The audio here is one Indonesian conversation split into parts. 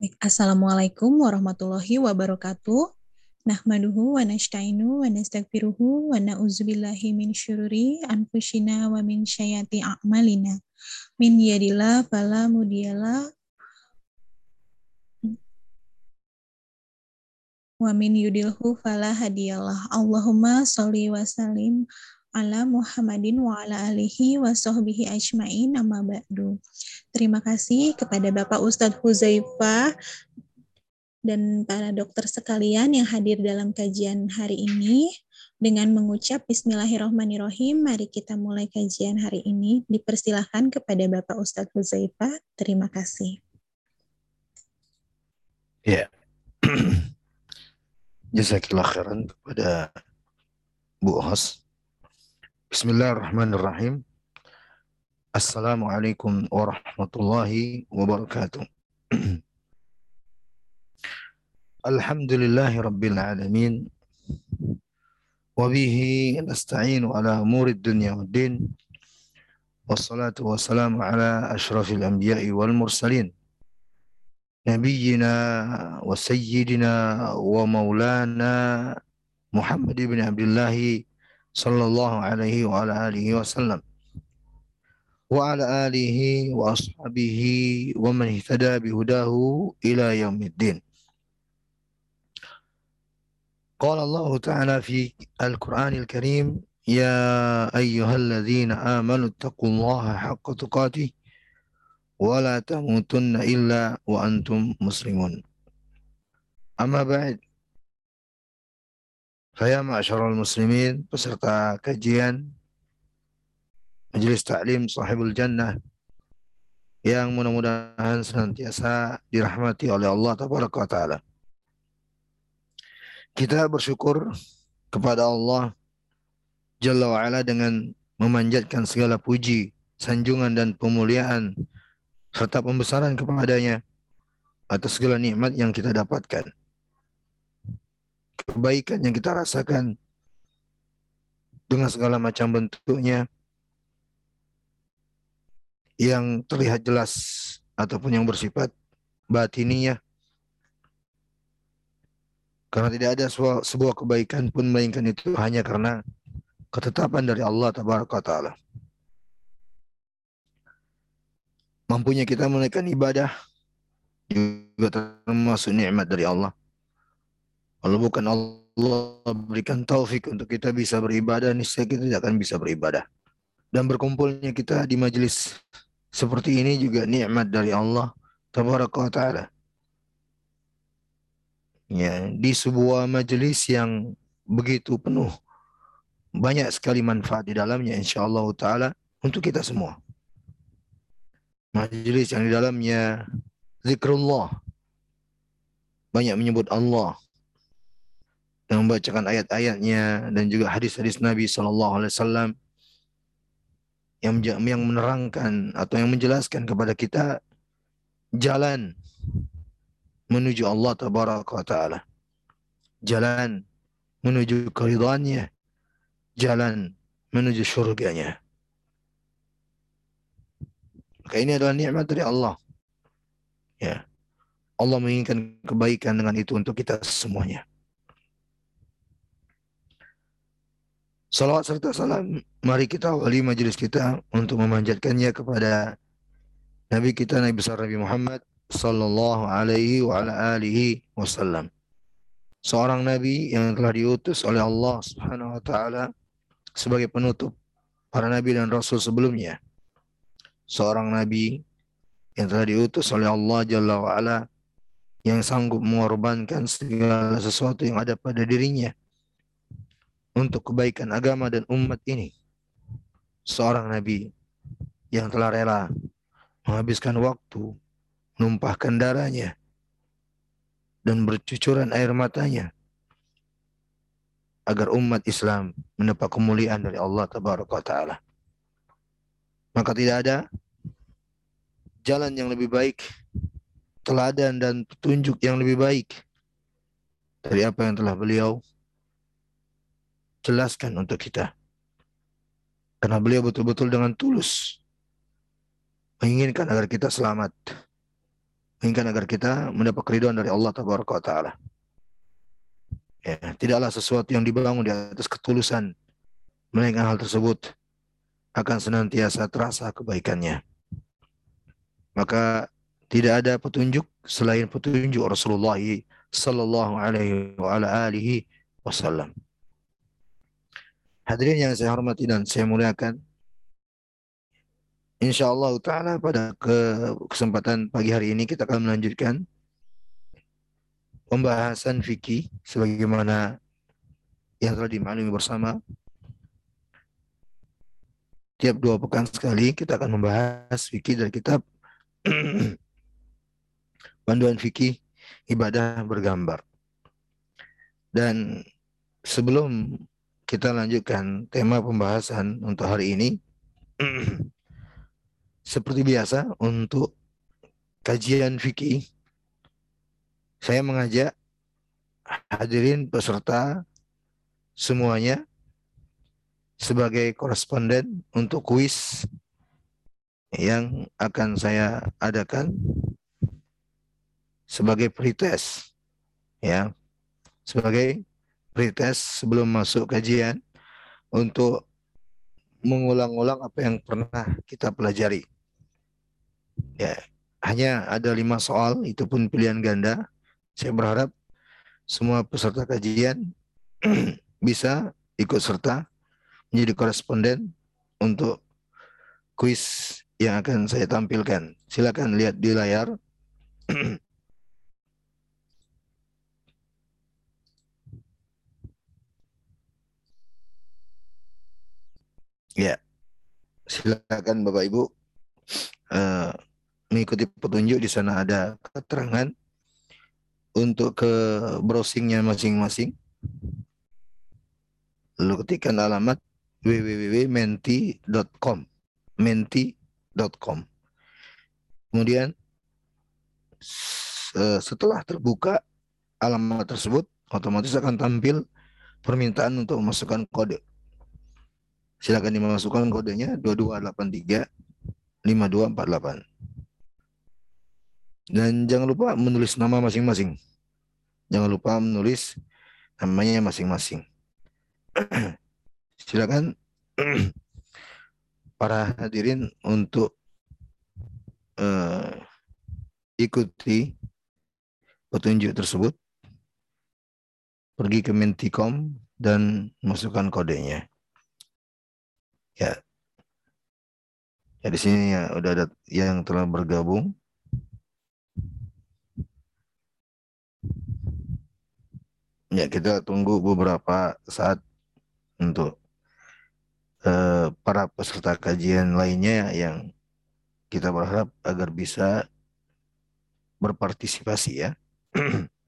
Baik, Assalamualaikum warahmatullahi wabarakatuh. Nahmaduhu wa nasta'inu wa nastaghfiruhu wa na'udzubillahi min syururi anfusina wa min syayati a'malina. Min yadillah fala mudiyala wa min yudilhu fala. Allahumma sholli wa salim ala Muhammadin wa ala alihi wa sahbihi ajmain amma ba'du. Terima kasih kepada Bapak Ustadz Huzaifah dan para dokter sekalian yang hadir dalam kajian hari ini. Dengan mengucap Bismillahirrahmanirrahim, mari kita mulai kajian hari ini. Dipersilahkan kepada Bapak Ustadz Huzaifah. Terima kasih. Ya. Jazakillah khairan kepada Bu Hos بسم الله الرحمن الرحيم السلام عليكم ورحمة الله وبركاته الحمد لله رب العالمين وبه نستعين على أمور الدنيا والدين والصلاة والسلام على أشرف الأنبياء والمرسلين نبينا وسيدنا ومولانا محمد بن عبد الله wa ala alihi wasallam wa ala alihi wa ashabihi wa man ihtada bihudahu ila yaumiddin. Qala Allah Ta'ala fi Al-Qur'an Al-Karim Ya ayyuhalladzina amanu taqullaha haqqa tuqatih wa la tamutunna illa wa antum muslimun. Amma ba'd Saya ma'asyarul muslimin, peserta kajian Majelis Taklim Sahibul Jannah yang mudah-mudahan senantiasa dirahmati oleh Allah Ta'ala. Kita bersyukur kepada Allah Jalla wa'ala dengan memanjatkan segala puji, sanjungan dan pemuliaan serta pembesaran kepadanya atas segala nikmat yang kita dapatkan kebaikan yang kita rasakan dengan segala macam bentuknya yang terlihat jelas ataupun yang bersifat batiniah. Karena tidak ada sebuah, kebaikan pun melainkan itu hanya karena ketetapan dari Allah taala. Mampunya kita menaikkan ibadah juga termasuk nikmat dari Allah kalau bukan Allah berikan taufik untuk kita bisa beribadah, niscaya kita tidak akan bisa beribadah. Dan berkumpulnya kita di majelis seperti ini juga nikmat dari Allah tabaraka taala. Ya, di sebuah majelis yang begitu penuh banyak sekali manfaat di dalamnya insyaallah taala untuk kita semua. Majelis yang di dalamnya zikrullah banyak menyebut Allah, yang membacakan ayat-ayatnya dan juga hadis-hadis Nabi Sallallahu Alaihi Wasallam yang yang menerangkan atau yang menjelaskan kepada kita jalan menuju Allah Taala. Jalan menuju keridhaannya. Jalan menuju surganya. Maka ini adalah nikmat dari Allah. Ya. Allah menginginkan kebaikan dengan itu untuk kita semuanya. Salawat serta salam, mari kita awali majelis kita untuk memanjatkannya kepada Nabi kita Nabi besar Nabi Muhammad sallallahu alaihi wa ala alihi wasallam. Seorang nabi yang telah diutus oleh Allah Subhanahu wa taala sebagai penutup para nabi dan rasul sebelumnya. Seorang nabi yang telah diutus oleh Allah Jalla wa ala yang sanggup mengorbankan segala sesuatu yang ada pada dirinya untuk kebaikan agama dan umat ini. Seorang nabi yang telah rela menghabiskan waktu, menumpahkan darahnya, dan bercucuran air matanya agar umat Islam mendapat kemuliaan dari Allah Taala. Maka tidak ada jalan yang lebih baik, teladan dan petunjuk yang lebih baik dari apa yang telah beliau jelaskan untuk kita. Karena beliau betul-betul dengan tulus menginginkan agar kita selamat menginginkan agar kita mendapat keridhaan dari Allah Taala. Ya, tidaklah sesuatu yang dibangun di atas ketulusan, melainkan hal tersebut akan senantiasa terasa kebaikannya. Maka tidak ada petunjuk selain petunjuk Rasulullah sallallahu alaihi wasallam. Hadirin yang saya hormati dan saya muliakan, Insya Allah Ta'ala pada kesempatan pagi hari ini kita akan melanjutkan pembahasan fikih sebagaimana yang telah dimaklumi bersama. Tiap dua pekan sekali kita akan membahas fikih dari kitab Panduan Fikih Ibadah Bergambar. Dan sebelum kita lanjutkan tema pembahasan untuk hari ini, seperti biasa untuk kajian fikih saya mengajak hadirin peserta semuanya sebagai koresponden untuk kuis yang akan saya adakan sebagai pretest ya. Sebagai pretest sebelum masuk kajian untuk mengulang-ulang apa yang pernah kita pelajari ya hanya ada lima soal itu pun pilihan ganda saya berharap semua peserta kajian bisa ikut serta menjadi koresponden untuk kuis yang akan saya tampilkan. Silakan lihat di layar. ya, silakan Bapak Ibu uh, mengikuti petunjuk di sana ada keterangan untuk ke browsingnya masing-masing. Lalu ketikkan alamat www.menti.com menti.com. Kemudian setelah terbuka alamat tersebut, otomatis akan tampil permintaan untuk memasukkan kode. Silakan dimasukkan kodenya 2283 5248. Dan jangan lupa menulis nama masing-masing. Jangan lupa menulis namanya masing-masing. Silakan para hadirin untuk uh, ikuti petunjuk tersebut. Pergi ke Mentikom dan masukkan kodenya. Ya. Ya di sini ya udah ada yang telah bergabung. Ya, kita tunggu beberapa saat untuk uh, para peserta kajian lainnya yang kita berharap agar bisa berpartisipasi ya.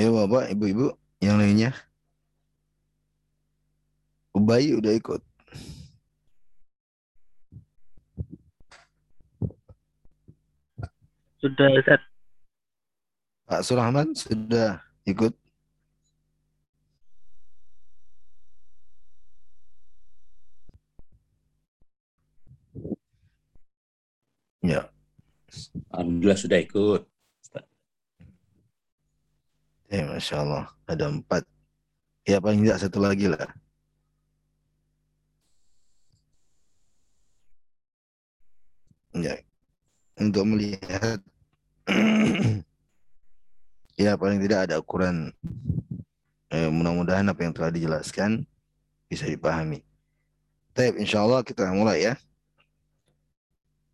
Ya bapak, ibu-ibu yang lainnya. Ubay udah ikut. Sudah, Ustaz. Pak Surahman sudah ikut. Ya. Alhamdulillah sudah ikut. Eh, Masya Allah. Ada empat. Ya paling tidak satu lagi lah. Ya. Untuk melihat ya paling tidak ada ukuran eh, mudah-mudahan apa yang telah dijelaskan bisa dipahami. Tapi insya Allah kita mulai ya.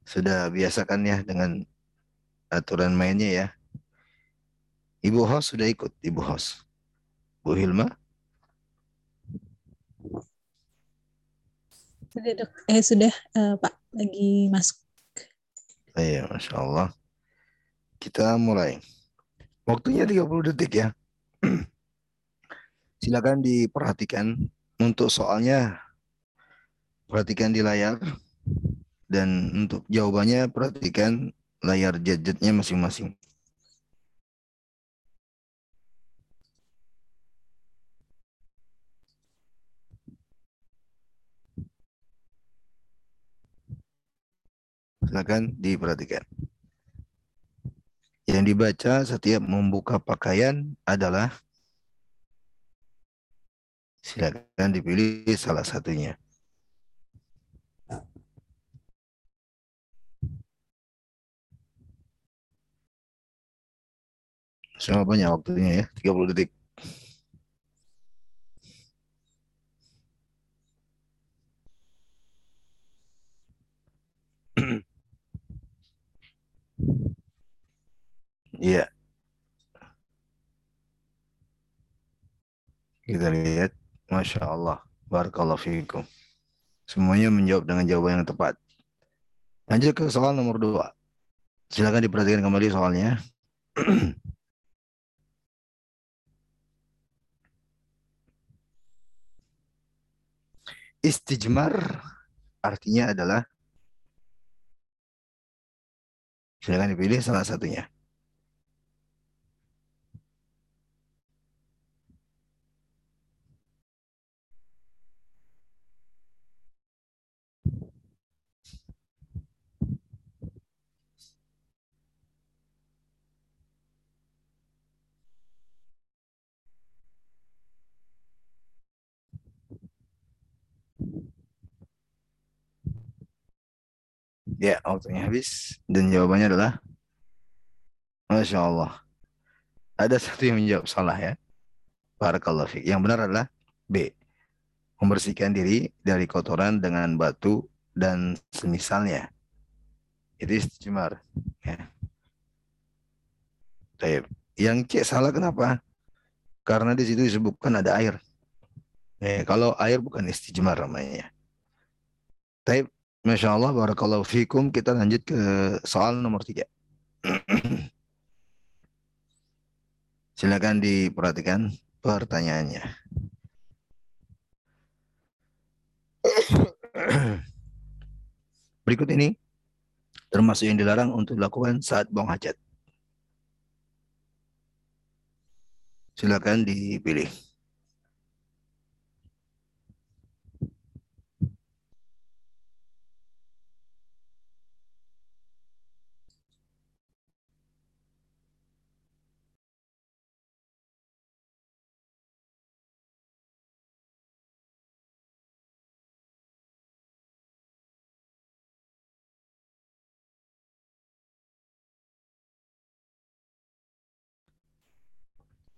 Sudah biasakan ya dengan aturan mainnya ya. Ibu Hos sudah ikut, Ibu Hos. Bu Hilma? Sudah, dok. Eh, sudah, uh, Pak. Lagi masuk. Iya, Masya Allah. Kita mulai. Waktunya 30 detik ya. Silakan diperhatikan untuk soalnya perhatikan di layar dan untuk jawabannya perhatikan layar gadgetnya masing-masing. Silakan diperhatikan. Yang dibaca setiap membuka pakaian adalah silakan dipilih salah satunya. Sama banyak waktunya ya, 30 detik. Iya. Kita lihat. Masya Allah. Barakallahu fiikum. Semuanya menjawab dengan jawaban yang tepat. Lanjut ke soal nomor dua. Silakan diperhatikan kembali soalnya. Istijmar artinya adalah silakan dipilih salah satunya. Ya, waktunya habis. Dan jawabannya adalah Masya Allah. Ada satu yang menjawab salah ya. Barakallahu fiqh. Yang benar adalah B. Membersihkan diri dari kotoran dengan batu dan semisalnya. Itu istimar. Ya. Yang C salah kenapa? Karena di situ disebutkan ada air. Ya, kalau air bukan istijmar namanya. Taib Masya Allah, barakallahu fikum. Kita lanjut ke soal nomor tiga. Silakan diperhatikan pertanyaannya. Berikut ini termasuk yang dilarang untuk dilakukan saat buang hajat. Silakan dipilih.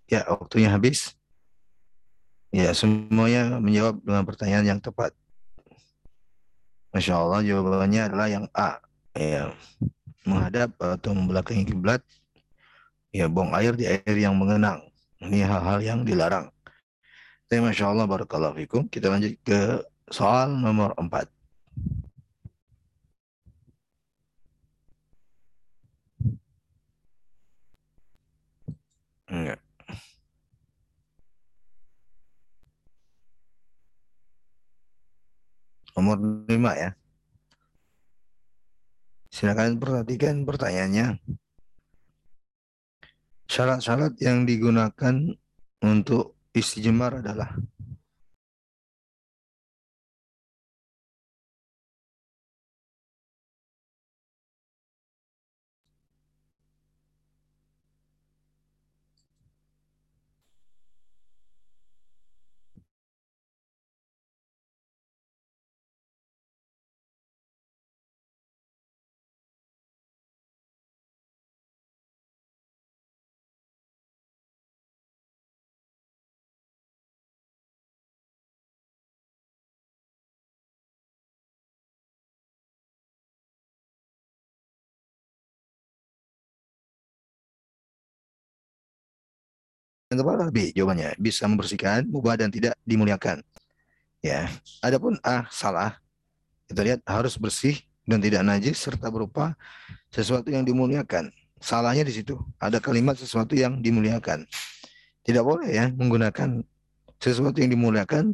Ya, waktunya habis. Ya, semuanya menjawab dengan pertanyaan yang tepat. Masya Allah, jawabannya adalah yang A. Ya, menghadap atau membelakangi kiblat. Ya, buang air di air yang mengenang. Ini hal-hal yang dilarang. Tapi Masya Allah, Barakallahu Fikum. Kita lanjut ke soal nomor 4. Enggak. Nomor 5 ya. Silakan perhatikan pertanyaannya. Syarat-syarat yang digunakan untuk istijmar adalah yang tepat B jawabannya bisa membersihkan mubah dan tidak dimuliakan ya adapun A salah kita lihat harus bersih dan tidak najis serta berupa sesuatu yang dimuliakan salahnya di situ. Ada kalimat sesuatu yang dimuliakan. Tidak boleh ya menggunakan sesuatu yang dimuliakan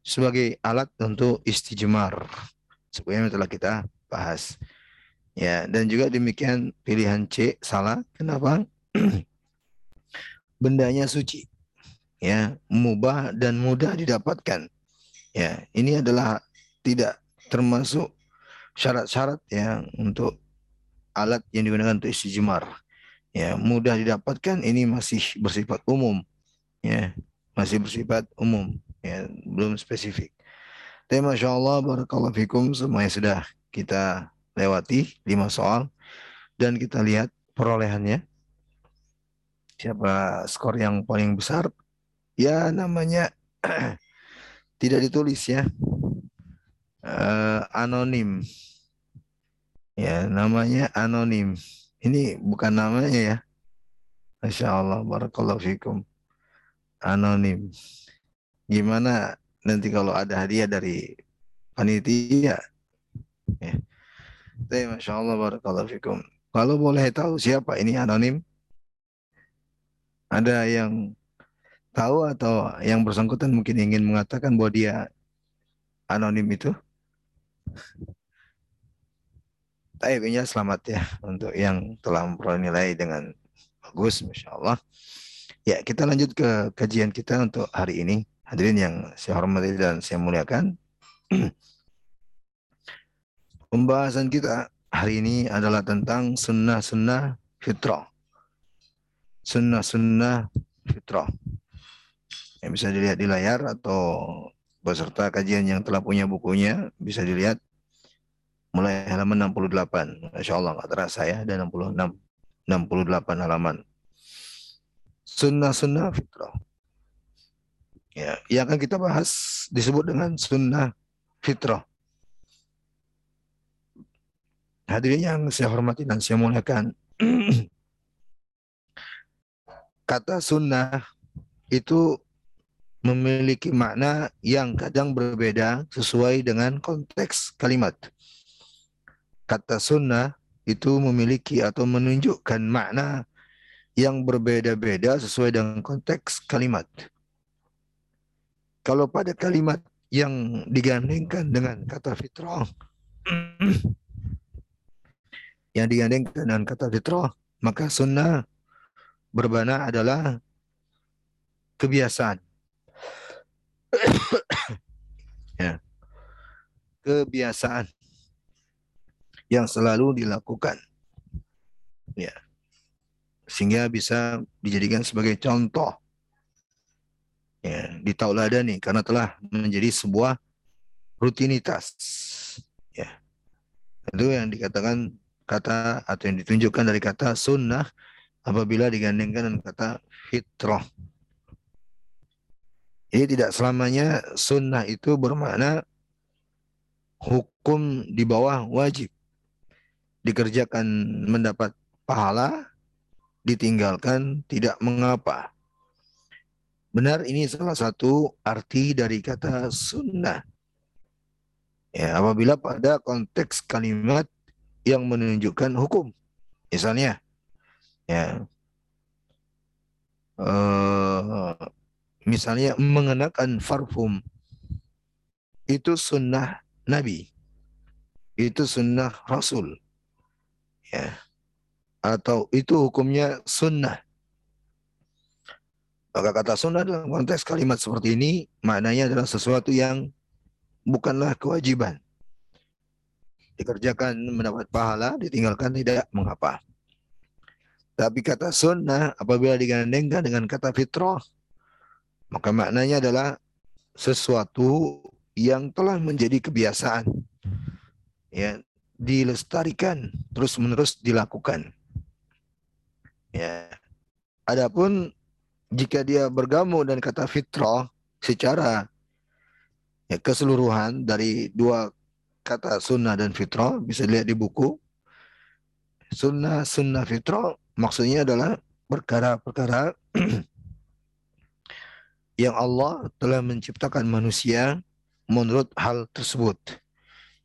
sebagai alat untuk istijmar. Sebenarnya telah kita bahas. Ya, dan juga demikian pilihan C salah. Kenapa? Bendanya suci. Ya, mubah dan mudah didapatkan. Ya, ini adalah tidak termasuk syarat-syarat ya untuk alat yang digunakan untuk istijmar. Ya, mudah didapatkan ini masih bersifat umum. Ya, masih bersifat umum, ya, belum spesifik. Tapi Masya Allah, Barakallahu Fikum, semuanya sudah kita lewati lima soal dan kita lihat perolehannya. Siapa skor yang paling besar? Ya namanya tidak ditulis ya. Uh, anonim. Ya namanya anonim. Ini bukan namanya ya. Masya Allah, barakallahu fikum. Anonim. Gimana nanti kalau ada hadiah dari panitia? Ya. Masya Allah barakallahu fikum. Kalau boleh tahu siapa ini anonim? Ada yang tahu atau yang bersangkutan mungkin ingin mengatakan bahwa dia anonim itu? Tapi ya selamat ya untuk yang telah memperoleh nilai dengan bagus, Masya Allah. Ya, kita lanjut ke kajian kita untuk hari ini. Hadirin yang saya hormati dan saya muliakan. Pembahasan kita hari ini adalah tentang sunnah-sunnah fitrah. Sunnah-sunnah fitrah. Yang bisa dilihat di layar atau beserta kajian yang telah punya bukunya bisa dilihat mulai halaman 68. Masya Allah nggak terasa ya, ada 66, 68 halaman. Sunnah-sunnah fitrah. Ya, yang akan kita bahas disebut dengan sunnah fitrah. Hadirin yang saya hormati dan saya muliakan. Kata sunnah itu memiliki makna yang kadang berbeda sesuai dengan konteks kalimat. Kata sunnah itu memiliki atau menunjukkan makna yang berbeda-beda sesuai dengan konteks kalimat. Kalau pada kalimat yang digandengkan dengan kata fitrah, yang digandengkan dengan kata fitrah, maka sunnah berbana adalah kebiasaan. ya. Kebiasaan yang selalu dilakukan. Ya. Sehingga bisa dijadikan sebagai contoh. Ya, ditauladani karena telah menjadi sebuah rutinitas. Ya. Itu yang dikatakan kata atau yang ditunjukkan dari kata sunnah apabila digandengkan dengan kata fitrah. Jadi tidak selamanya sunnah itu bermakna hukum di bawah wajib. Dikerjakan mendapat pahala, ditinggalkan tidak mengapa. Benar ini salah satu arti dari kata sunnah. Ya, apabila pada konteks kalimat yang menunjukkan hukum. Misalnya, ya, uh, misalnya mengenakan parfum itu sunnah Nabi, itu sunnah Rasul, ya, atau itu hukumnya sunnah. Maka kata sunnah dalam konteks kalimat seperti ini maknanya adalah sesuatu yang bukanlah kewajiban. Dikerjakan mendapat pahala, ditinggalkan tidak. Mengapa. Tapi kata sunnah apabila digandengkan dengan kata fitrah, maka maknanya adalah sesuatu yang telah menjadi kebiasaan. Ya, dilestarikan terus-menerus dilakukan. Ya. Adapun jika dia bergabung dan kata fitrah secara ya, keseluruhan dari dua kata sunnah dan fitrah bisa dilihat di buku. Sunnah sunnah fitrah maksudnya adalah perkara-perkara yang Allah telah menciptakan manusia menurut hal tersebut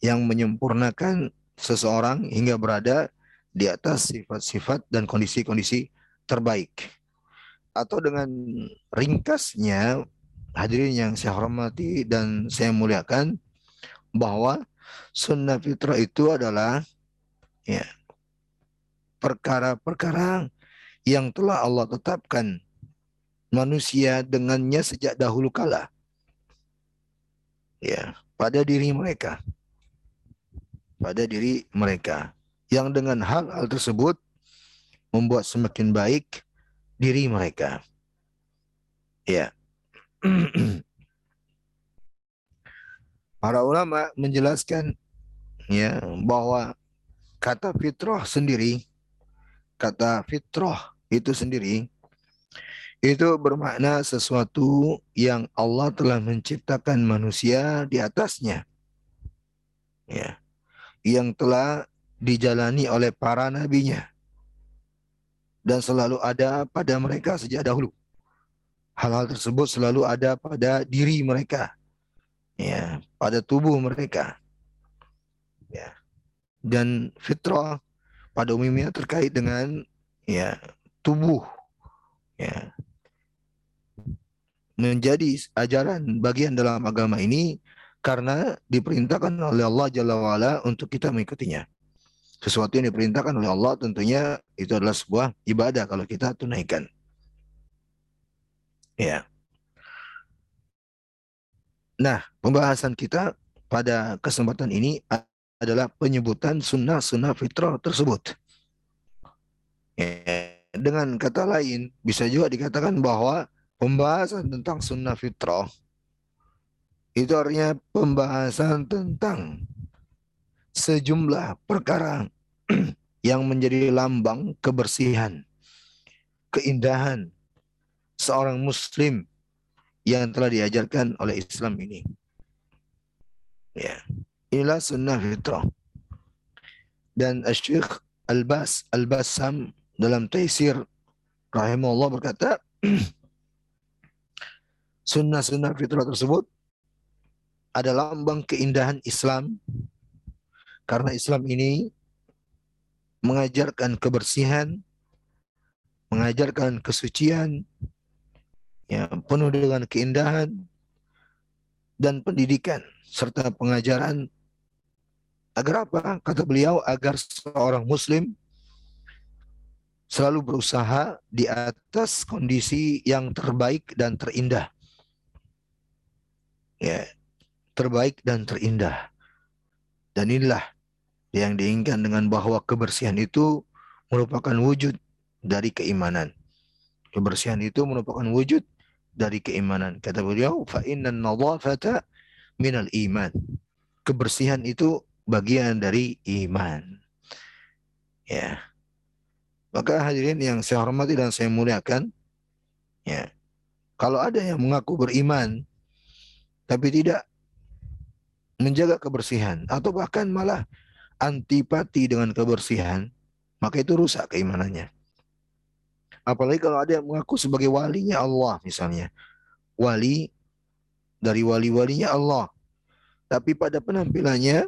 yang menyempurnakan seseorang hingga berada di atas sifat-sifat dan kondisi-kondisi terbaik. Atau dengan ringkasnya hadirin yang saya hormati dan saya muliakan bahwa sunnah fitrah itu adalah ya perkara-perkara yang telah Allah tetapkan manusia dengannya sejak dahulu kala. Ya, pada diri mereka. Pada diri mereka. Yang dengan hal-hal tersebut membuat semakin baik diri mereka. Ya. Para ulama menjelaskan ya bahwa kata fitrah sendiri kata fitrah itu sendiri itu bermakna sesuatu yang Allah telah menciptakan manusia di atasnya. Ya. Yang telah dijalani oleh para nabinya. Dan selalu ada pada mereka sejak dahulu. Hal-hal tersebut selalu ada pada diri mereka. Ya, pada tubuh mereka. Ya. Dan fitrah pada umumnya terkait dengan ya tubuh ya menjadi ajaran bagian dalam agama ini karena diperintahkan oleh Allah Jalla wa'ala untuk kita mengikutinya. Sesuatu yang diperintahkan oleh Allah tentunya itu adalah sebuah ibadah kalau kita tunaikan. Ya. Nah, pembahasan kita pada kesempatan ini adalah penyebutan sunnah-sunnah fitrah tersebut. Ya. Dengan kata lain, bisa juga dikatakan bahwa pembahasan tentang sunnah fitrah itu artinya pembahasan tentang sejumlah perkara yang menjadi lambang kebersihan, keindahan seorang muslim yang telah diajarkan oleh Islam ini. Ya. Inilah sunnah fitrah. Dan Syekh Al-Bas Al-Bassam dalam Taisir rahimahullah berkata sunnah-sunnah fitrah tersebut adalah lambang keindahan Islam karena Islam ini mengajarkan kebersihan, mengajarkan kesucian, ya, penuh dengan keindahan dan pendidikan serta pengajaran agar apa? Kata beliau agar seorang muslim selalu berusaha di atas kondisi yang terbaik dan terindah ya terbaik dan terindah. Dan inilah yang diinginkan dengan bahwa kebersihan itu merupakan wujud dari keimanan. Kebersihan itu merupakan wujud dari keimanan. Kata beliau, fa nadhafata minal iman. Kebersihan itu bagian dari iman. Ya. Maka hadirin yang saya hormati dan saya muliakan, ya. Kalau ada yang mengaku beriman tapi tidak menjaga kebersihan atau bahkan malah antipati dengan kebersihan, maka itu rusak keimanannya. Apalagi kalau ada yang mengaku sebagai walinya Allah misalnya. Wali dari wali-walinya Allah. Tapi pada penampilannya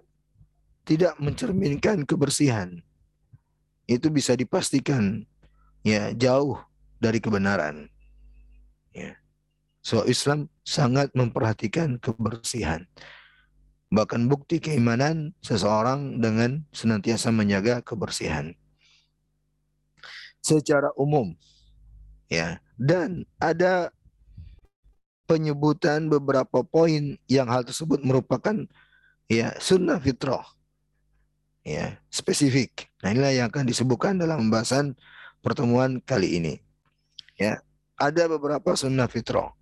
tidak mencerminkan kebersihan. Itu bisa dipastikan ya jauh dari kebenaran. Ya. So Islam sangat memperhatikan kebersihan. Bahkan bukti keimanan seseorang dengan senantiasa menjaga kebersihan. Secara umum, ya, dan ada penyebutan beberapa poin yang hal tersebut merupakan ya sunnah fitrah ya spesifik. Nah inilah yang akan disebutkan dalam pembahasan pertemuan kali ini. Ya, ada beberapa sunnah fitrah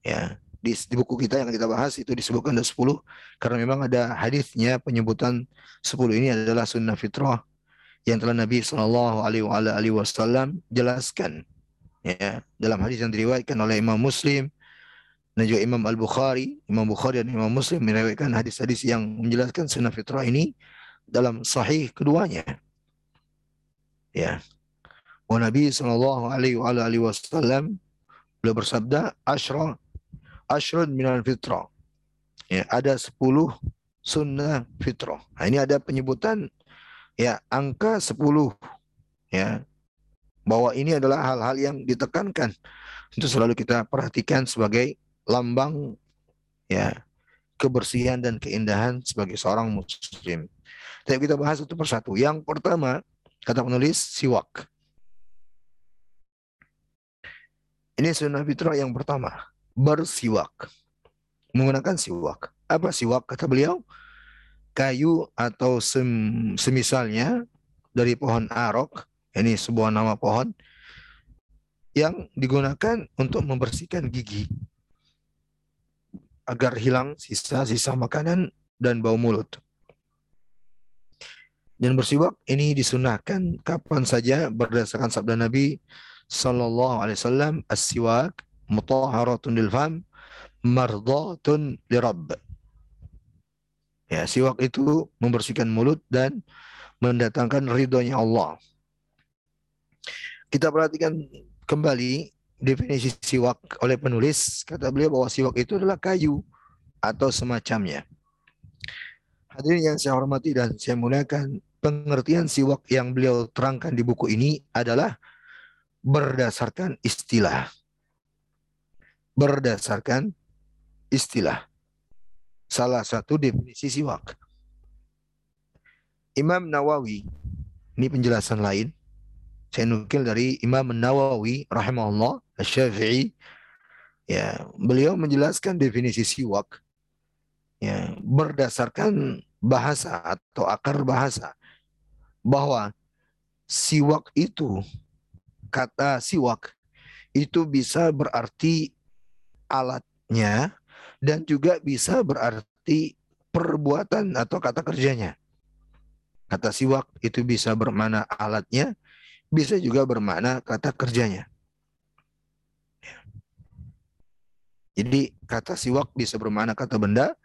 ya di, di buku kita yang kita bahas itu disebutkan ada 10 karena memang ada hadisnya penyebutan 10 ini adalah sunnah fitrah yang telah Nabi Shallallahu Alaihi Wasallam jelaskan ya dalam hadis yang diriwayatkan oleh Imam Muslim dan juga Imam Al Bukhari Imam Bukhari dan Imam Muslim meriwayatkan hadis-hadis yang menjelaskan sunnah fitrah ini dalam sahih keduanya ya wa Nabi Shallallahu Alaihi Wasallam beliau bersabda asyrah ashrun minal fitrah. Ya, ada 10 sunnah fitrah. Nah, ini ada penyebutan ya angka 10 ya bahwa ini adalah hal-hal yang ditekankan itu selalu kita perhatikan sebagai lambang ya kebersihan dan keindahan sebagai seorang muslim. Tapi kita bahas satu persatu. Yang pertama, kata penulis siwak. Ini sunnah fitrah yang pertama, bersiwak. Menggunakan siwak. Apa siwak? Kata beliau, kayu atau sem semisalnya dari pohon arok, ini sebuah nama pohon, yang digunakan untuk membersihkan gigi agar hilang sisa-sisa makanan dan bau mulut. Dan bersiwak ini disunahkan kapan saja berdasarkan sabda Nabi sallallahu alaihi wasallam as-siwak mutahharatun lil fam mardatun lirabb. Ya, siwak itu membersihkan mulut dan mendatangkan ridhonya Allah. Kita perhatikan kembali definisi siwak oleh penulis, kata beliau bahwa siwak itu adalah kayu atau semacamnya. Hadirin yang saya hormati dan saya muliakan, pengertian siwak yang beliau terangkan di buku ini adalah berdasarkan istilah. Berdasarkan istilah. Salah satu definisi siwak. Imam Nawawi, ini penjelasan lain, saya nukil dari Imam Nawawi rahimahullah Syafi'i ya beliau menjelaskan definisi siwak ya berdasarkan bahasa atau akar bahasa bahwa siwak itu kata siwak itu bisa berarti alatnya dan juga bisa berarti perbuatan atau kata kerjanya. Kata siwak itu bisa bermana alatnya, bisa juga bermakna kata kerjanya. Ya. Jadi kata siwak bisa bermakna kata benda,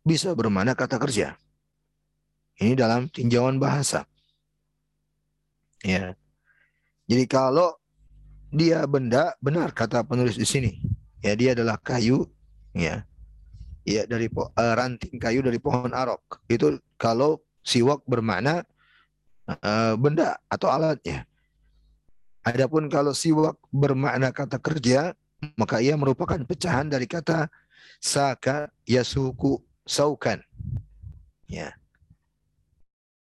bisa bermakna kata kerja. Ini dalam tinjauan bahasa. Ya. Jadi kalau dia benda, benar kata penulis di sini. Ya, dia adalah kayu, ya. Ya, dari uh, ranting kayu dari pohon arok. Itu kalau siwak bermakna uh, benda atau alatnya. Adapun kalau siwak bermakna kata kerja, maka ia merupakan pecahan dari kata saka yasuku saukan. Ya.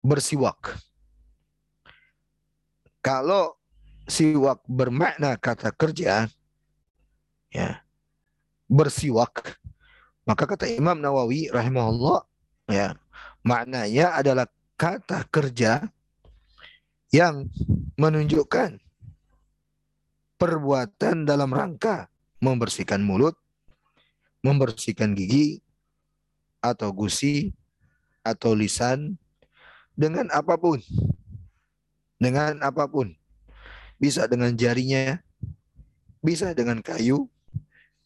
Bersiwak. Kalau siwak bermakna kata kerja, ya, bersiwak, maka kata Imam Nawawi rahimahullah, ya, maknanya adalah kata kerja yang menunjukkan perbuatan dalam rangka membersihkan mulut, membersihkan gigi, atau gusi, atau lisan, dengan apa pun. Dengan apa pun. Bisa dengan jarinya, bisa dengan kayu,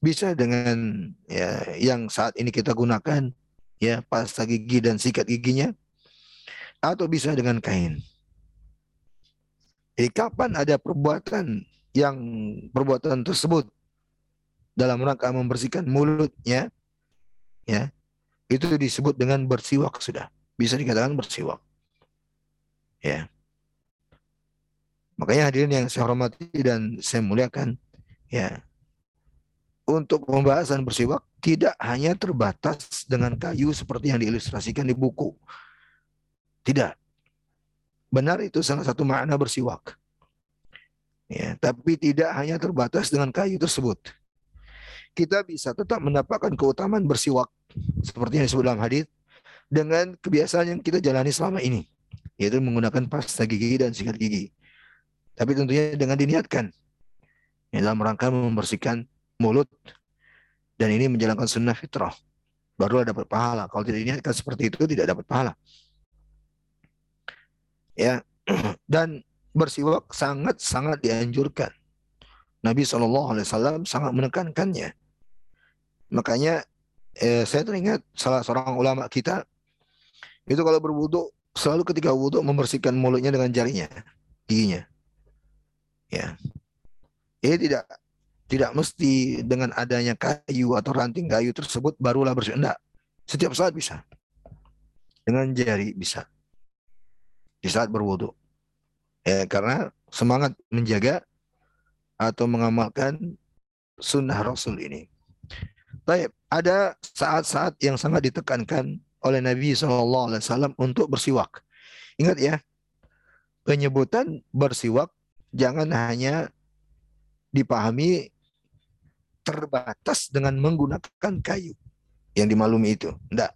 bisa dengan ya yang saat ini kita gunakan ya pasta gigi dan sikat giginya atau bisa dengan kain. Jadi kapan ada perbuatan yang perbuatan tersebut dalam rangka membersihkan mulutnya ya itu disebut dengan bersiwak sudah bisa dikatakan bersiwak ya makanya hadirin yang saya hormati dan saya muliakan ya untuk pembahasan bersiwak tidak hanya terbatas dengan kayu seperti yang diilustrasikan di buku tidak benar itu salah satu makna bersiwak Ya, tapi tidak hanya terbatas dengan kayu tersebut. Kita bisa tetap mendapatkan keutamaan bersiwak seperti yang disebut dalam hadis dengan kebiasaan yang kita jalani selama ini, yaitu menggunakan pasta gigi dan sikat gigi. Tapi tentunya dengan diniatkan ya, dalam rangka membersihkan mulut dan ini menjalankan sunnah fitrah. Baru dapat pahala. Kalau tidak diniatkan seperti itu tidak dapat pahala. Ya. Dan bersiwak sangat-sangat dianjurkan. Nabi SAW sangat menekankannya. Makanya eh, saya teringat salah seorang ulama kita itu kalau berwudhu selalu ketika wudhu membersihkan mulutnya dengan jarinya, giginya. Ya, ini tidak tidak mesti dengan adanya kayu atau ranting kayu tersebut barulah bersih. Enggak. Setiap saat bisa. Dengan jari bisa. di saat berwudu. Ya, karena semangat menjaga atau mengamalkan sunnah Rasul ini. Baik, ada saat-saat yang sangat ditekankan oleh Nabi SAW untuk bersiwak. Ingat ya, penyebutan bersiwak jangan hanya dipahami terbatas dengan menggunakan kayu yang dimaklumi itu. Tidak.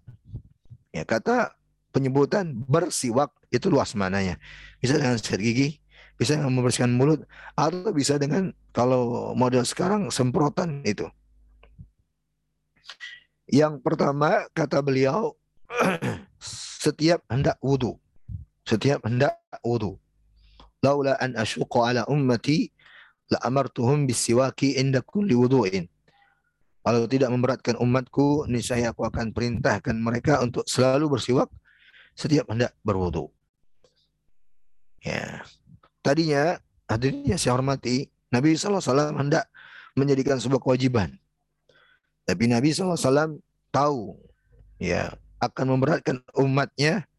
Ya, kata penyebutan bersiwak itu luas mananya. Bisa dengan sikat gigi, bisa dengan membersihkan mulut, atau bisa dengan kalau model sekarang semprotan itu. Yang pertama kata beliau setiap hendak wudhu. Setiap hendak wudhu. Laula an asyuqa ala ummati la amartuhum bisiwaki inda kulli wudhu'in. Kalau tidak memberatkan umatku, niscaya aku akan perintahkan mereka untuk selalu bersiwak setiap hendak berwudhu. Ya. Tadinya, hadirnya saya hormati, Nabi SAW hendak menjadikan sebuah kewajiban. Tapi Nabi SAW tahu ya akan memberatkan umatnya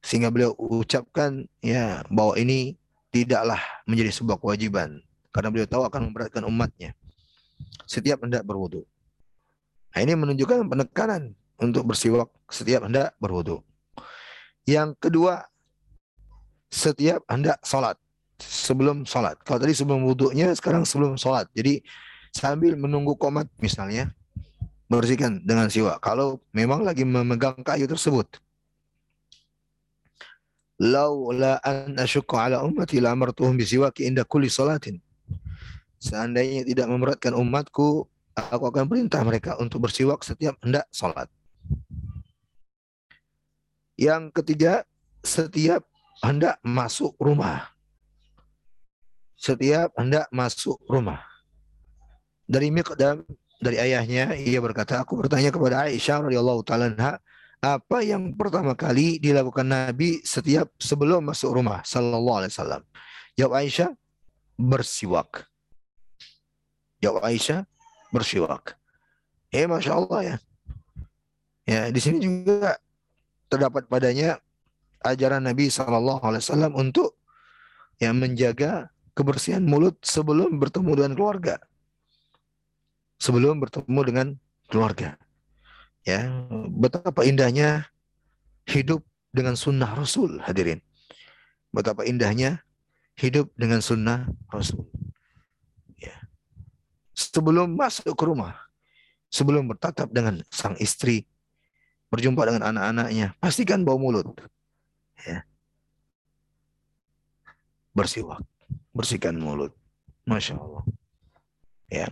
sehingga beliau ucapkan ya bahwa ini tidaklah menjadi sebuah kewajiban karena beliau tahu akan memberatkan umatnya setiap hendak berwudu. Nah, ini menunjukkan penekanan untuk bersiwak setiap hendak berwudu. Yang kedua, setiap hendak sholat sebelum sholat. Kalau tadi sebelum wudhunya, sekarang sebelum sholat. Jadi sambil menunggu komat misalnya, bersihkan dengan siwak. Kalau memang lagi memegang kayu tersebut. Laula an ala ummati la amartuhum bisiwaki inda kulli salatin. Seandainya tidak memberatkan umatku, aku akan perintah mereka untuk bersiwak setiap hendak salat. Yang ketiga, setiap hendak masuk rumah. Setiap hendak masuk rumah. Dari Miqdam dari ayahnya ia berkata aku bertanya kepada Aisyah radhiyallahu taala apa yang pertama kali dilakukan Nabi setiap sebelum masuk rumah? Sallallahu alaihi wasallam. Jawab Aisyah bersiwak. Jawab Aisyah bersiwak. Eh masya Allah ya. Ya di sini juga terdapat padanya ajaran Nabi sallallahu alaihi wasallam untuk yang menjaga kebersihan mulut sebelum bertemu dengan keluarga. Sebelum bertemu dengan keluarga. Ya, betapa indahnya hidup dengan sunnah Rasul hadirin. Betapa indahnya hidup dengan sunnah Rasul. Ya. Sebelum masuk ke rumah, sebelum bertatap dengan sang istri, berjumpa dengan anak-anaknya, pastikan bau mulut. Ya. Bersiwak, bersihkan mulut. Masya Allah. Ya.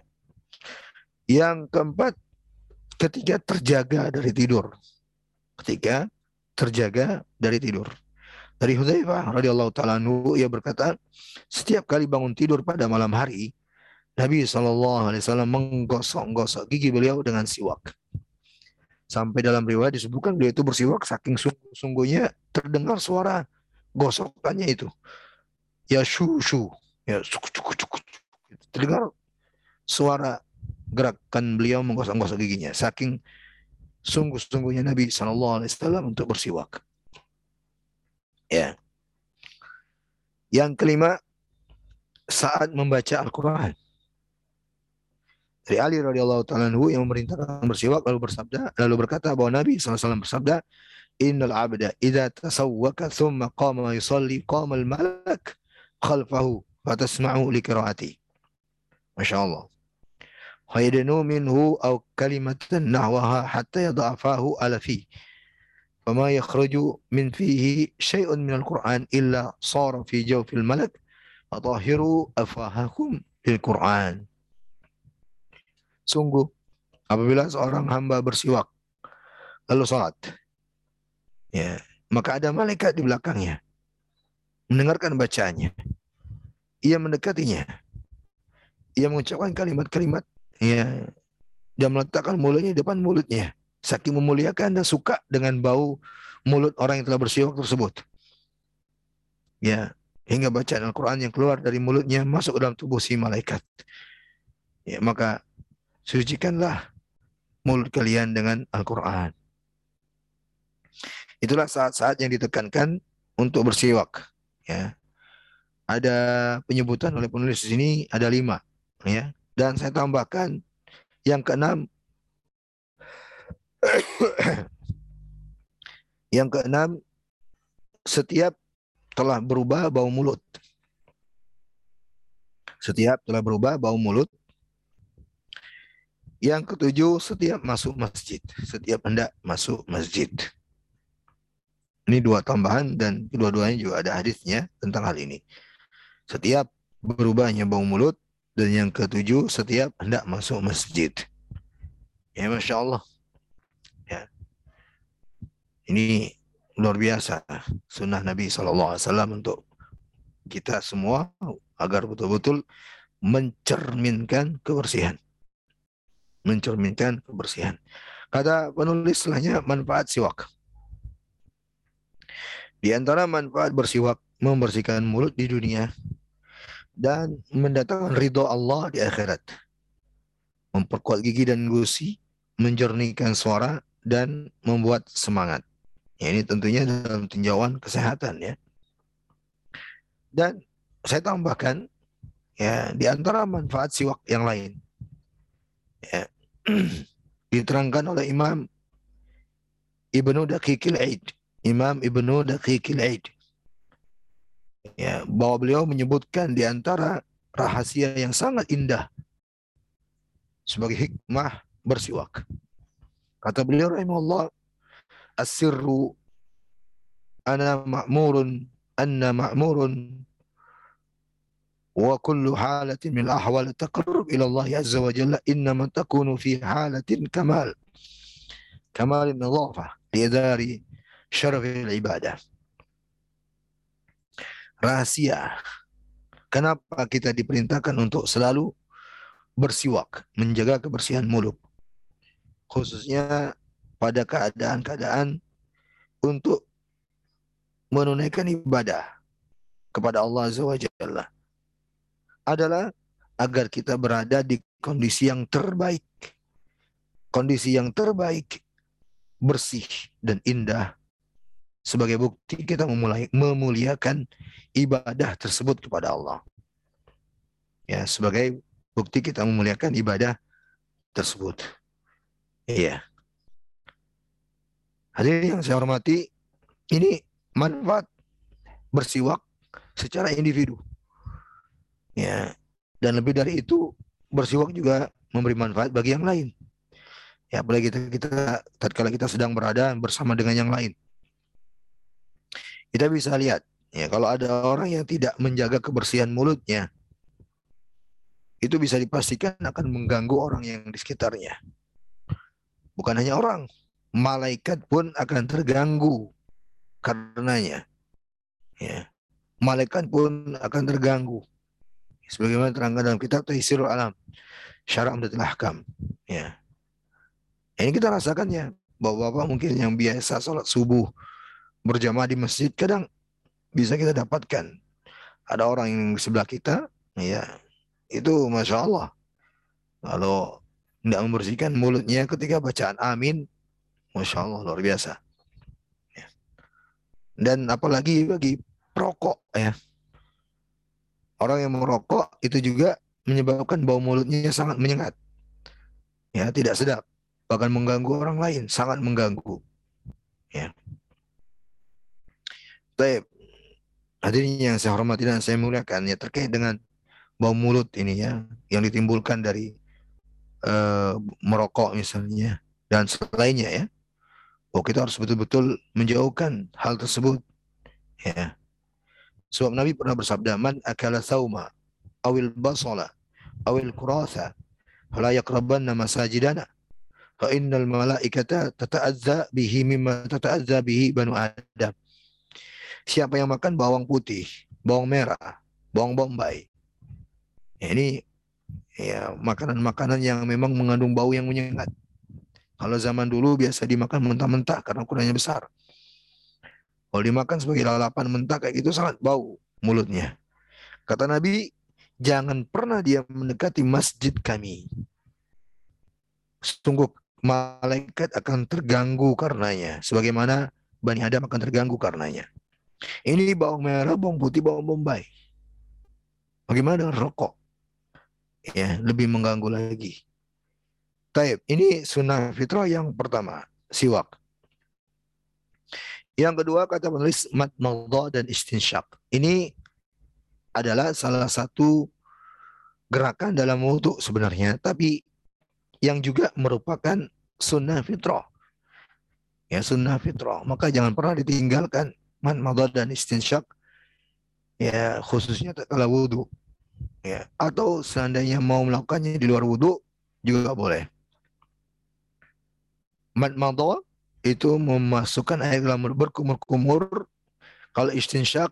Yang keempat, ketika terjaga dari tidur. Ketika terjaga dari tidur. Dari Hudzaifah radhiyallahu taala ia berkata, setiap kali bangun tidur pada malam hari, Nabi Shallallahu alaihi menggosok-gosok gigi beliau dengan siwak. Sampai dalam riwayat disebutkan beliau itu bersiwak saking sungguh-sungguhnya terdengar suara gosokannya itu. Ya shu shu, ya suk cuk cuk. Terdengar suara gerakan beliau menggosok-gosok giginya. Saking sungguh-sungguhnya Nabi Shallallahu Alaihi Wasallam untuk bersiwak. Ya. Yang kelima, saat membaca Al-Quran. Dari Ali radhiyallahu taala yang memerintahkan bersiwak lalu bersabda lalu berkata bahwa Nabi SAW bersabda Innal abda idza tasawwaka thumma qama yusalli qama al-malak khalfahu fatasma'u li qiraati. Masya Allah haydanu minhu aw kalimatan nahwaha hatta yadha'afahu ala fi. Wa ma yakhruju min fihi syai'un minal Qur'an illa sara fi jawfil malak atahiru afahakum bil Qur'an. Sungguh apabila seorang hamba bersiwak lalu salat ya maka ada malaikat di belakangnya mendengarkan bacaannya. Ia mendekatinya. Ia mengucapkan kalimat-kalimat ya dia meletakkan mulutnya di depan mulutnya. Saking memuliakan dan suka dengan bau mulut orang yang telah bersiwak tersebut. Ya hingga bacaan Al-Quran yang keluar dari mulutnya masuk ke dalam tubuh si malaikat. Ya maka sucikanlah mulut kalian dengan Al-Quran. Itulah saat-saat yang ditekankan untuk bersiwak. Ya, ada penyebutan oleh penulis di sini ada lima. Ya, dan saya tambahkan yang keenam yang keenam setiap telah berubah bau mulut. Setiap telah berubah bau mulut. Yang ketujuh, setiap masuk masjid. Setiap hendak masuk masjid. Ini dua tambahan dan kedua-duanya juga ada hadisnya tentang hal ini. Setiap berubahnya bau mulut dan yang ketujuh setiap hendak masuk masjid. Ya Masya Allah. Ya. Ini luar biasa sunnah Nabi SAW untuk kita semua agar betul-betul mencerminkan kebersihan. Mencerminkan kebersihan. Kata penulis setelahnya manfaat siwak. Di antara manfaat bersiwak membersihkan mulut di dunia dan mendatangkan ridho Allah di akhirat. Memperkuat gigi dan gusi, menjernihkan suara dan membuat semangat. Ya, ini tentunya dalam tinjauan kesehatan ya. Dan saya tambahkan ya di antara manfaat siwak yang lain. Ya, diterangkan oleh Imam Ibnu Daqiqil Aid. Imam Ibnu Daqiqil Aid ya bahwa beliau menyebutkan di antara rahasia yang sangat indah sebagai hikmah bersiwak. Kata beliau rahimahullah, "As-sirru ana ma'murun anna ma'murun wa kullu halatin min ahwal taqrub ila Allah azza wa jalla innama takunu fi halatin kamal kamal nadhafa li dari syarafil ibadah." Rahasia kenapa kita diperintahkan untuk selalu bersiwak menjaga kebersihan mulut khususnya pada keadaan-keadaan untuk menunaikan ibadah kepada Allah Azza adalah agar kita berada di kondisi yang terbaik. Kondisi yang terbaik, bersih dan indah sebagai bukti kita memulai memuliakan ibadah tersebut kepada Allah. Ya, sebagai bukti kita memuliakan ibadah tersebut. Iya. Hadirin yang saya hormati, ini manfaat bersiwak secara individu. Ya, dan lebih dari itu bersiwak juga memberi manfaat bagi yang lain. Ya, apalagi kita, kita tatkala kita sedang berada bersama dengan yang lain. Kita bisa lihat, ya kalau ada orang yang tidak menjaga kebersihan mulutnya, itu bisa dipastikan akan mengganggu orang yang di sekitarnya. Bukan hanya orang, malaikat pun akan terganggu karenanya. Ya. Malaikat pun akan terganggu. Sebagaimana terangkan dalam kitab Taisirul Alam. Syara' Amdatul Ahkam. Ya. Ini kita rasakannya. Bahwa Bapak mungkin yang biasa sholat subuh berjamaah di masjid kadang bisa kita dapatkan. Ada orang yang di sebelah kita, ya itu masya Allah. Kalau tidak membersihkan mulutnya ketika bacaan amin, Masya Allah luar biasa. Ya. Dan apalagi bagi perokok ya. Orang yang merokok itu juga menyebabkan bau mulutnya sangat menyengat. Ya, tidak sedap. Bahkan mengganggu orang lain, sangat mengganggu. Ya. Baik. Hadirin yang saya hormati dan saya muliakan ya terkait dengan bau mulut ini ya yang ditimbulkan dari uh, merokok misalnya dan selainnya ya. Oh kita harus betul-betul menjauhkan hal tersebut. Ya. Sebab Nabi pernah bersabda, "Man akala sauma awil basala awil kuratha fala yaqrabanna masajidana fa innal malaikata tata'azza bihi mimma tata'azza bihi banu Adam." Siapa yang makan bawang putih, bawang merah, bawang bombay. Ya, ini ya makanan-makanan yang memang mengandung bau yang menyengat. Kalau zaman dulu biasa dimakan mentah-mentah karena ukurannya besar. Kalau dimakan sebagai lalapan mentah kayak gitu sangat bau mulutnya. Kata Nabi, jangan pernah dia mendekati masjid kami. Sungguh malaikat akan terganggu karenanya. Sebagaimana Bani Adam akan terganggu karenanya. Ini bawang merah, bawang putih, bawang bombay. Bagaimana dengan rokok? Ya, lebih mengganggu lagi. Taib, ini sunnah fitrah yang pertama, siwak. Yang kedua kata penulis mat dan istinsyak. Ini adalah salah satu gerakan dalam wudhu sebenarnya, tapi yang juga merupakan sunnah fitrah. Ya sunnah fitrah. Maka jangan pernah ditinggalkan man dan istinsyak ya khususnya kalau wudhu ya atau seandainya mau melakukannya di luar wudhu juga boleh. Mad itu memasukkan air dalam berkumur-kumur. Kalau istinsyak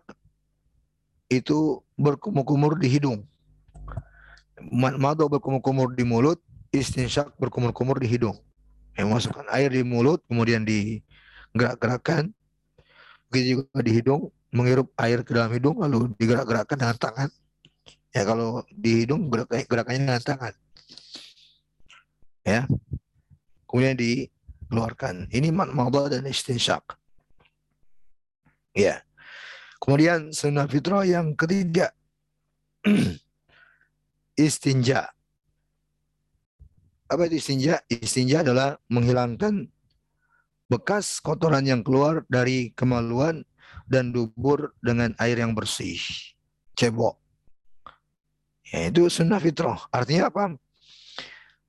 itu berkumur-kumur di hidung. Mad berkumur-kumur di mulut istinsyak berkumur-kumur di hidung. Yang masukkan air di mulut kemudian digerak-gerakkan begitu juga di hidung menghirup air ke dalam hidung lalu digerak-gerakkan dengan tangan Ya kalau di hidung gerak gerakannya dengan tangan. Ya. Kemudian dikeluarkan. Ini madmadah dan istinsyak. Ya. Kemudian sunnah fitrah yang ketiga. istinja. Apa itu istinja? Istinja adalah menghilangkan bekas kotoran yang keluar dari kemaluan dan dubur dengan air yang bersih. Cebok. Ya, itu sunnah fitrah. Artinya apa?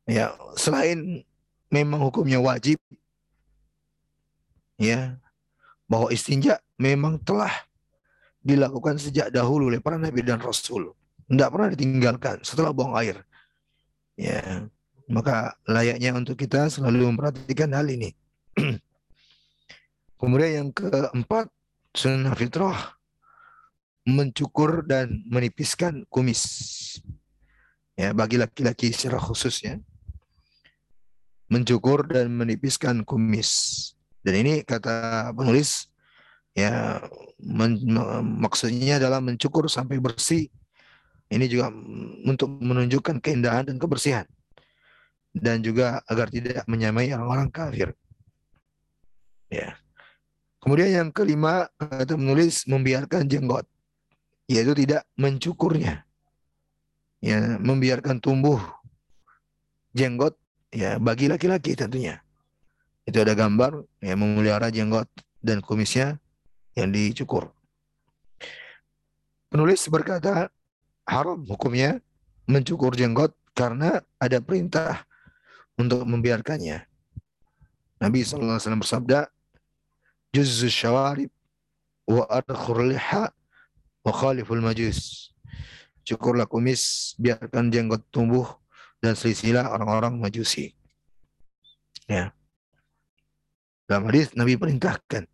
Ya, selain memang hukumnya wajib, ya, bahwa istinja memang telah dilakukan sejak dahulu oleh para nabi dan rasul. Tidak pernah ditinggalkan setelah buang air. Ya, maka layaknya untuk kita selalu memperhatikan hal ini. Kemudian yang keempat, sunnah fitrah mencukur dan menipiskan kumis. Ya, bagi laki-laki secara khusus ya. Mencukur dan menipiskan kumis. Dan ini kata penulis ya men, maksudnya adalah mencukur sampai bersih. Ini juga untuk menunjukkan keindahan dan kebersihan. Dan juga agar tidak menyamai orang-orang kafir. Ya. Kemudian yang kelima kata menulis membiarkan jenggot yaitu tidak mencukurnya. Ya, membiarkan tumbuh jenggot ya bagi laki-laki tentunya. Itu ada gambar ya memelihara jenggot dan kumisnya yang dicukur. Penulis berkata haram hukumnya mencukur jenggot karena ada perintah untuk membiarkannya. Nabi SAW bersabda, Juzzu syawarib wa arkhur liha Wakhaliful majus. Cukurlah kumis, biarkan jenggot tumbuh dan selisilah orang-orang majusi. Ya. Dalam hadis Nabi perintahkan.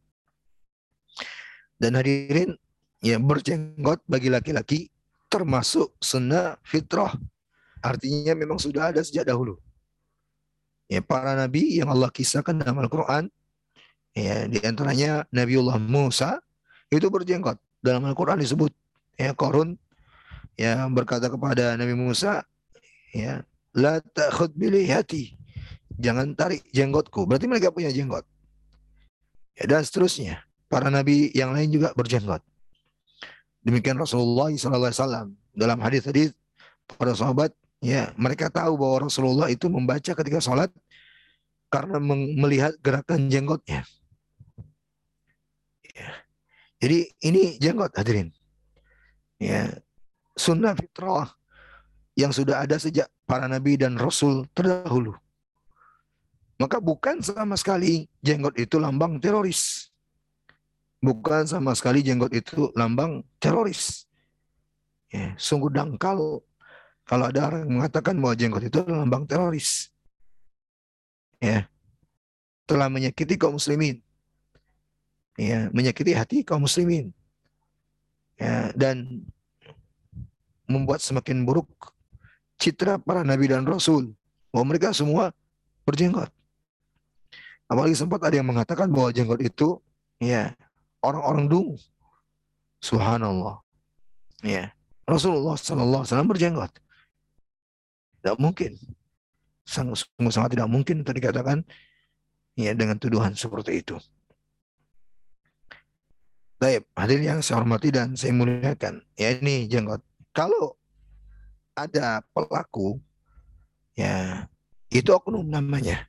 Dan hadirin ya berjenggot bagi laki-laki termasuk sunnah fitrah. Artinya memang sudah ada sejak dahulu. Ya, para nabi yang Allah kisahkan dalam Al-Quran, ya, di antaranya Nabiullah Musa itu berjenggot. Dalam Al-Quran disebut ya Korun ya berkata kepada Nabi Musa ya la ta'khud bilihati. Jangan tarik jenggotku. Berarti mereka punya jenggot. Ya, dan seterusnya. Para nabi yang lain juga berjenggot. Demikian Rasulullah SAW dalam hadis-hadis para sahabat ya mereka tahu bahwa Rasulullah itu membaca ketika sholat karena melihat gerakan jenggotnya ya. Jadi ini jenggot hadirin. Ya, sunnah fitrah yang sudah ada sejak para nabi dan rasul terdahulu. Maka bukan sama sekali jenggot itu lambang teroris. Bukan sama sekali jenggot itu lambang teroris. Ya, sungguh dangkal kalau ada orang mengatakan bahwa jenggot itu lambang teroris. Ya, telah menyakiti kaum muslimin ya menyakiti hati kaum muslimin. Ya dan membuat semakin buruk citra para nabi dan rasul. Bahwa mereka semua berjenggot. Apalagi sempat ada yang mengatakan bahwa jenggot itu ya orang-orang dungu. Subhanallah. Ya Rasulullah Sallallahu Alaihi berjenggot. Tidak mungkin. Sangat sangat tidak mungkin tadi katakan ya dengan tuduhan seperti itu Baik, hadirin yang saya hormati dan saya muliakan. Ya ini jenggot. Kalau ada pelaku, ya itu oknum namanya.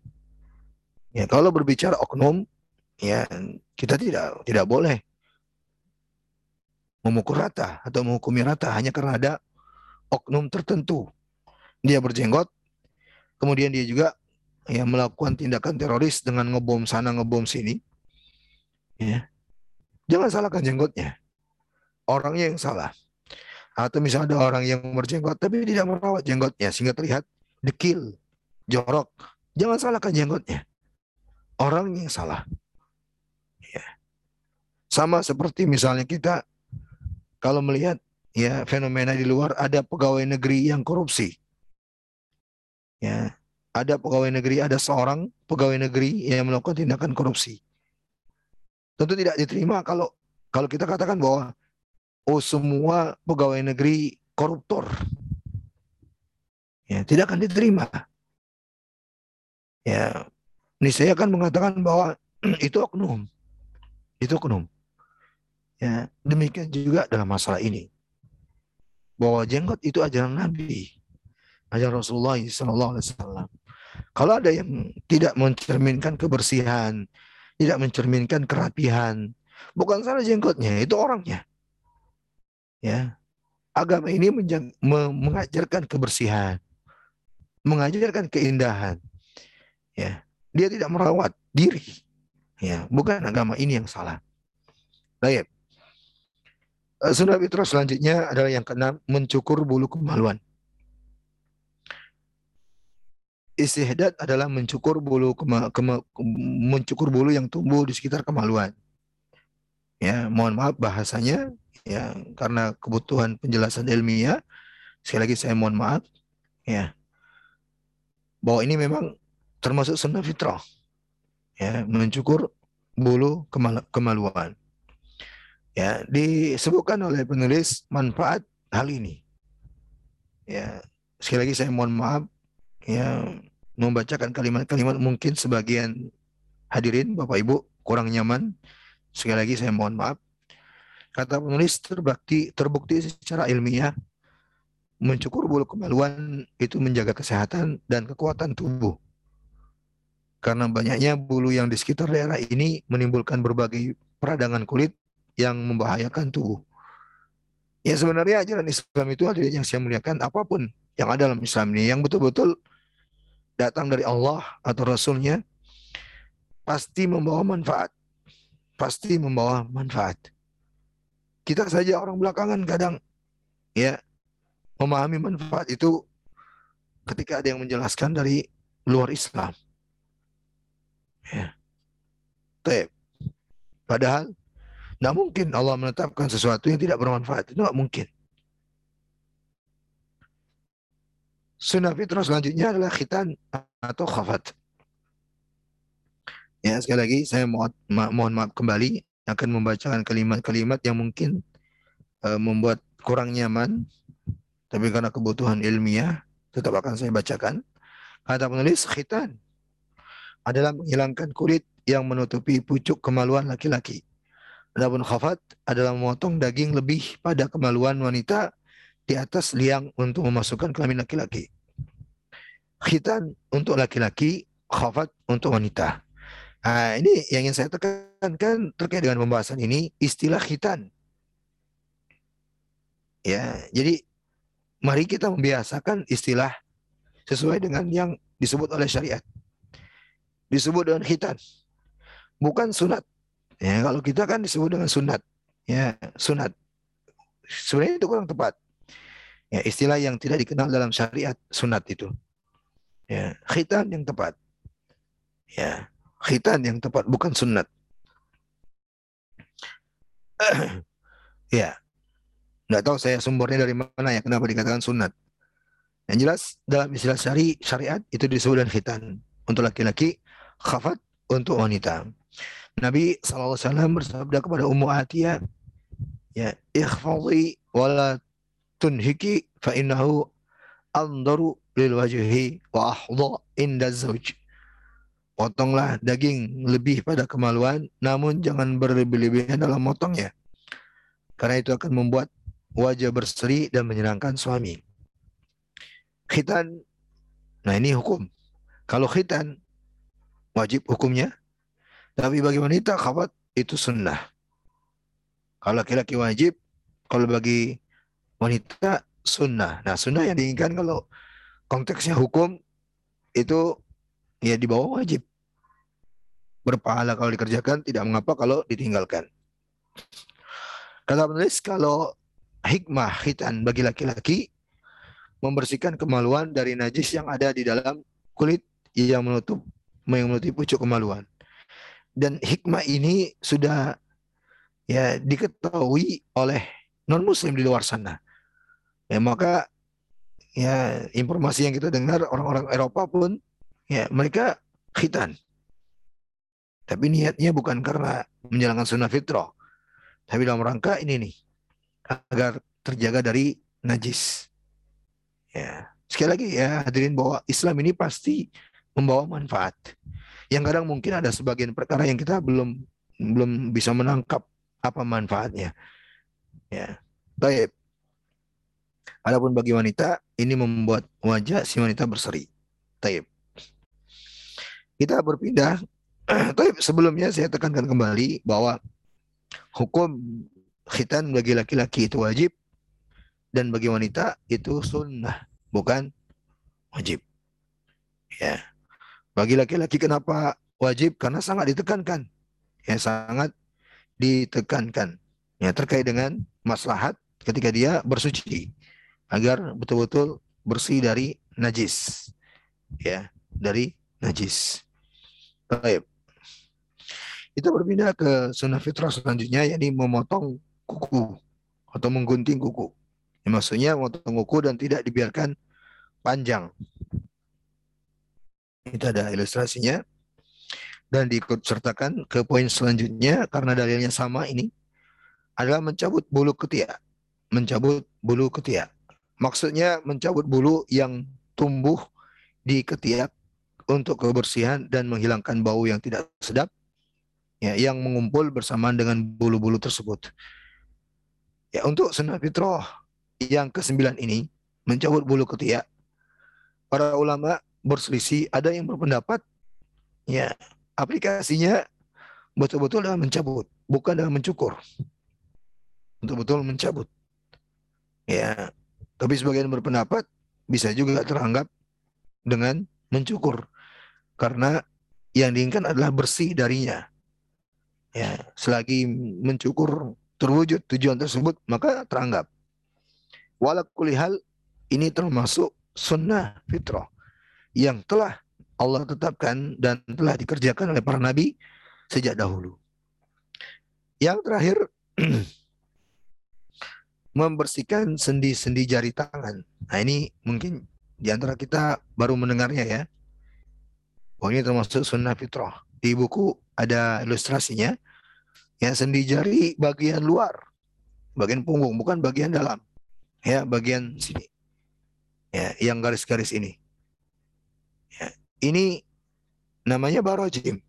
Ya kalau berbicara oknum, ya kita tidak tidak boleh memukul rata atau menghukumi rata hanya karena ada oknum tertentu. Dia berjenggot, kemudian dia juga ya melakukan tindakan teroris dengan ngebom sana ngebom sini. Ya. Jangan salahkan jenggotnya. Orangnya yang salah. Atau misalnya ada orang yang berjenggot tapi tidak merawat jenggotnya sehingga terlihat dekil, jorok. Jangan salahkan jenggotnya. Orang yang salah. Ya. Sama seperti misalnya kita kalau melihat ya fenomena di luar ada pegawai negeri yang korupsi. Ya, ada pegawai negeri, ada seorang pegawai negeri yang melakukan tindakan korupsi. Tentu tidak diterima kalau kalau kita katakan bahwa oh semua pegawai negeri koruptor. Ya, tidak akan diterima. Ya, ini saya akan mengatakan bahwa itu oknum. Itu oknum. Ya, demikian juga dalam masalah ini. Bahwa jenggot itu ajaran Nabi. Ajaran Rasulullah SAW. Kalau ada yang tidak mencerminkan kebersihan, tidak mencerminkan kerapihan, bukan salah jenggotnya, itu orangnya. Ya. Agama ini mengajarkan kebersihan, mengajarkan keindahan. Ya. Dia tidak merawat diri. Ya, bukan agama ini yang salah. Baik. Eh, sunnah fitrah selanjutnya adalah yang keenam, mencukur bulu kemaluan. Istihdad adalah mencukur bulu kema, kema, mencukur bulu yang tumbuh di sekitar kemaluan. Ya, mohon maaf bahasanya ya karena kebutuhan penjelasan ilmiah. Sekali lagi saya mohon maaf ya. Bahwa ini memang termasuk sunnah fitrah. Ya, mencukur bulu kemal, kemaluan. Ya, disebutkan oleh penulis manfaat hal ini. Ya, sekali lagi saya mohon maaf ya membacakan kalimat-kalimat mungkin sebagian hadirin Bapak Ibu kurang nyaman. Sekali lagi saya mohon maaf. Kata penulis terbukti terbukti secara ilmiah mencukur bulu kemaluan itu menjaga kesehatan dan kekuatan tubuh. Karena banyaknya bulu yang di sekitar daerah ini menimbulkan berbagai peradangan kulit yang membahayakan tubuh. Ya sebenarnya ajaran Islam itu adalah yang saya muliakan apa pun yang ada dalam Islam ini yang betul-betul datang dari Allah atau Rasulnya pasti membawa manfaat. Pasti membawa manfaat. Kita saja orang belakangan kadang ya memahami manfaat itu ketika ada yang menjelaskan dari luar Islam. Ya. Padahal tidak mungkin Allah menetapkan sesuatu yang tidak bermanfaat. Itu tidak mungkin. Sunnah fitrah selanjutnya adalah khitan atau khafat. Ya, sekali lagi saya mohon, ma mohon maaf kembali akan membacakan kalimat-kalimat yang mungkin uh, membuat kurang nyaman. Tapi karena kebutuhan ilmiah, tetap akan saya bacakan. Kata penulis, khitan adalah menghilangkan kulit yang menutupi pucuk kemaluan laki-laki. Adapun khafat adalah memotong daging lebih pada kemaluan wanita di atas liang untuk memasukkan kelamin laki-laki. Khitan untuk laki-laki, khafat untuk wanita. Nah, ini yang ingin saya tekankan terkait dengan pembahasan ini, istilah khitan. Ya, jadi mari kita membiasakan istilah sesuai dengan yang disebut oleh syariat. Disebut dengan khitan. Bukan sunat. Ya, kalau kita kan disebut dengan sunat. Ya, sunat. Sebenarnya itu kurang tepat. Ya, istilah yang tidak dikenal dalam syariat sunat itu. Ya, khitan yang tepat. Ya, khitan yang tepat bukan sunat. ya. Nggak tahu saya sumbernya dari mana ya kenapa dikatakan sunat. Yang jelas dalam istilah syari syariat itu disebut dengan khitan untuk laki-laki, khafat untuk wanita. Nabi SAW bersabda kepada Ummu Atiyah, ya ikhfadhi wala tunhiki fa innahu andaru lil wajhi wa ahdha inda zawj. potonglah daging lebih pada kemaluan, namun jangan berlebih-lebihan dalam motongnya. Karena itu akan membuat wajah berseri dan menyenangkan suami. Khitan, nah ini hukum. Kalau khitan, wajib hukumnya. Tapi bagi wanita, khabat itu sunnah. Kalau laki-laki wajib, kalau bagi wanita sunnah. Nah sunnah yang diinginkan kalau konteksnya hukum itu ya di bawah wajib. Berpahala kalau dikerjakan, tidak mengapa kalau ditinggalkan. Kata penulis, kalau hikmah hitan bagi laki-laki membersihkan kemaluan dari najis yang ada di dalam kulit yang menutup yang menutupi pucuk kemaluan. Dan hikmah ini sudah ya diketahui oleh non muslim di luar sana. Ya maka ya informasi yang kita dengar orang-orang Eropa pun ya mereka khitan. Tapi niatnya bukan karena menjalankan sunnah fitrah. Tapi dalam rangka ini nih agar terjaga dari najis. Ya, sekali lagi ya hadirin bahwa Islam ini pasti membawa manfaat. Yang kadang mungkin ada sebagian perkara yang kita belum belum bisa menangkap apa manfaatnya. Ya. Baik. Adapun bagi wanita ini membuat wajah si wanita berseri. Taib. Kita berpindah. Taib sebelumnya saya tekankan kembali bahwa hukum khitan bagi laki-laki itu wajib dan bagi wanita itu sunnah bukan wajib. Ya. Bagi laki-laki kenapa wajib? Karena sangat ditekankan. Ya, sangat ditekankan. Ya, terkait dengan maslahat ketika dia bersuci agar betul-betul bersih dari najis. Ya, dari najis. Baik. Kita berpindah ke sunnah fitrah selanjutnya, yakni memotong kuku atau menggunting kuku. Ya, maksudnya memotong kuku dan tidak dibiarkan panjang. Kita ada ilustrasinya dan diikut sertakan ke poin selanjutnya karena dalilnya sama ini adalah mencabut bulu ketiak. Mencabut bulu ketiak. Maksudnya mencabut bulu yang tumbuh di ketiak untuk kebersihan dan menghilangkan bau yang tidak sedap ya, yang mengumpul bersamaan dengan bulu-bulu tersebut. Ya, untuk sunnah fitrah yang kesembilan ini mencabut bulu ketiak, para ulama berselisih. Ada yang berpendapat, ya aplikasinya betul-betul dalam mencabut, bukan dalam mencukur. Betul-betul mencabut. Ya, tapi sebagian berpendapat bisa juga teranggap dengan mencukur karena yang diinginkan adalah bersih darinya ya selagi mencukur terwujud tujuan tersebut maka teranggap walakulihal ini termasuk sunnah fitrah yang telah Allah tetapkan dan telah dikerjakan oleh para nabi sejak dahulu. Yang terakhir membersihkan sendi-sendi jari tangan. Nah ini mungkin di antara kita baru mendengarnya ya. Oh ini termasuk sunnah fitrah. Di buku ada ilustrasinya ya sendi jari bagian luar, bagian punggung, bukan bagian dalam. Ya, bagian sini. Ya, yang garis-garis ini. Ya, ini namanya barojim.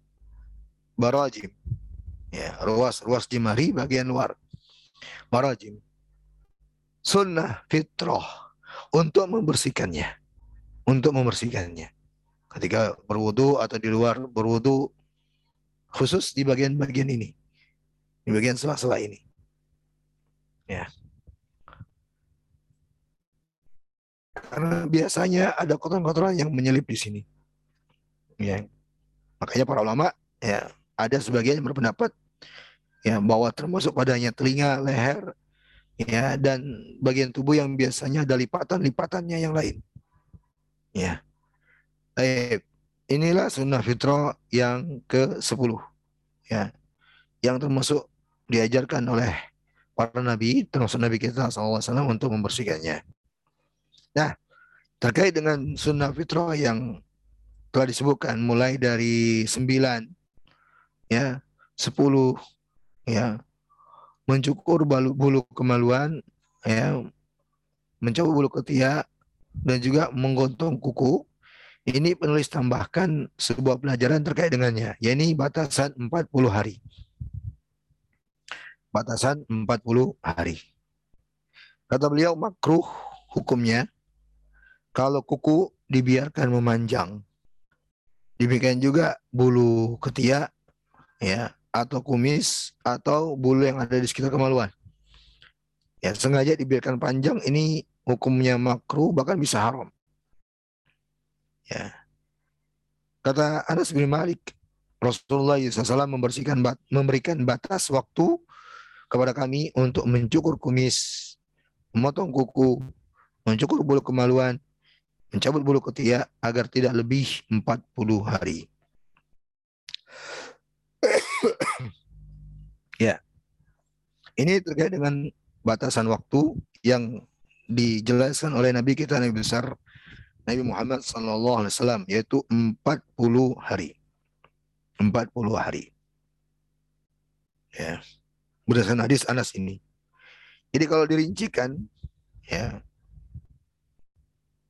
Barojim. Ya, ruas ruas jemari bagian luar. Barojim. Sunnah fitrah untuk membersihkannya. Untuk membersihkannya. Ketika berwudu atau di luar berwudu khusus di bagian-bagian ini. Di bagian sela-sela ini. Ya. Karena biasanya ada kotoran-kotoran yang menyelip di sini. Ya. Makanya para ulama ya ada sebagian yang berpendapat ya bahwa termasuk padanya telinga, leher, ya dan bagian tubuh yang biasanya ada lipatan-lipatannya yang lain. Ya. Baik. Inilah sunnah fitrah yang ke-10. Ya. Yang termasuk diajarkan oleh para nabi, termasuk nabi kita SAW untuk membersihkannya. Nah, terkait dengan sunnah fitrah yang telah disebutkan mulai dari sembilan, ya, sepuluh, ya, mencukur bulu, bulu kemaluan, ya, mencoba bulu ketiak, dan juga menggotong kuku, Ini penulis tambahkan sebuah pelajaran terkait dengannya, yakni batasan 40 hari. Batasan 40 hari. Kata beliau makruh hukumnya kalau kuku dibiarkan memanjang. Demikian juga bulu ketiak ya atau kumis atau bulu yang ada di sekitar kemaluan. Ya, sengaja dibiarkan panjang ini hukumnya makruh bahkan bisa haram. Ya. Kata Anas bin Malik, Rasulullah SAW membersihkan bat, memberikan batas waktu kepada kami untuk mencukur kumis, memotong kuku, mencukur bulu kemaluan, mencabut bulu ketiak agar tidak lebih 40 hari. ya. Ini terkait dengan batasan waktu yang dijelaskan oleh Nabi kita Nabi besar Nabi Muhammad sallallahu alaihi wasallam yaitu 40 hari. 40 hari. Ya. Berdasarkan hadis Anas ini. Jadi kalau dirincikan ya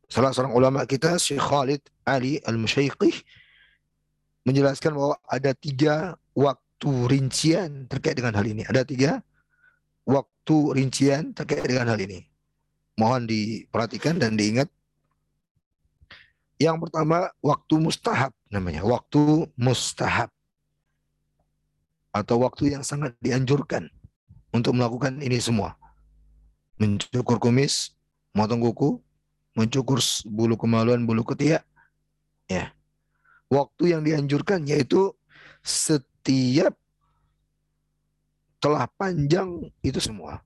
salah seorang ulama kita Syekh Khalid Ali Al-Musyaiqih menjelaskan bahwa ada tiga waktu rincian terkait dengan hal ini. Ada tiga waktu rincian terkait dengan hal ini. Mohon diperhatikan dan diingat yang pertama waktu mustahab namanya, waktu mustahab atau waktu yang sangat dianjurkan untuk melakukan ini semua. Mencukur kumis, motong kuku, mencukur bulu kemaluan, bulu ketiak. Ya. Waktu yang dianjurkan yaitu setiap telah panjang itu semua.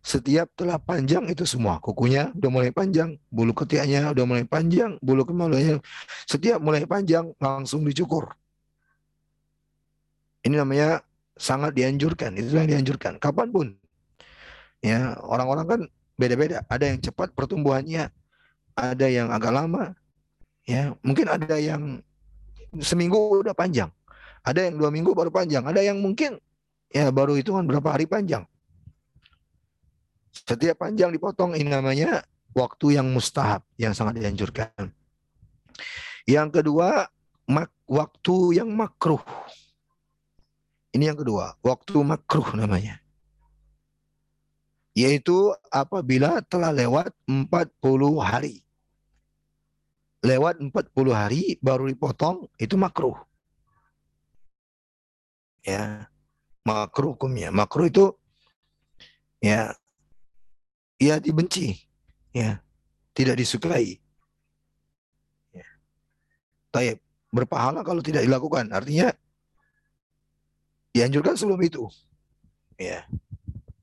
Setiap telah panjang itu semua. Kukunya udah mulai panjang, bulu ketiaknya udah mulai panjang, bulu kemaluannya setiap mulai panjang langsung dicukur. Ini namanya sangat dianjurkan. Itu yang dianjurkan. Kapan pun. Ya, orang-orang kan beda-beda. Ada yang cepat pertumbuhannya, ada yang agak lama. Ya, mungkin ada yang seminggu udah panjang. Ada yang dua minggu baru panjang. Ada yang mungkin ya baru hitungan berapa hari panjang. Setiap panjang dipotong ini namanya waktu yang mustahab yang sangat dianjurkan. Yang kedua, mak waktu yang makruh. Ini yang kedua, waktu makruh namanya. Yaitu apabila telah lewat 40 hari. Lewat 40 hari baru dipotong, itu makruh. Ya, makruh hukumnya. Makruh itu ya ia dibenci, ya, tidak disukai. Ya. Taib, berpahala kalau tidak dilakukan. Artinya dianjurkan sebelum itu. Ya.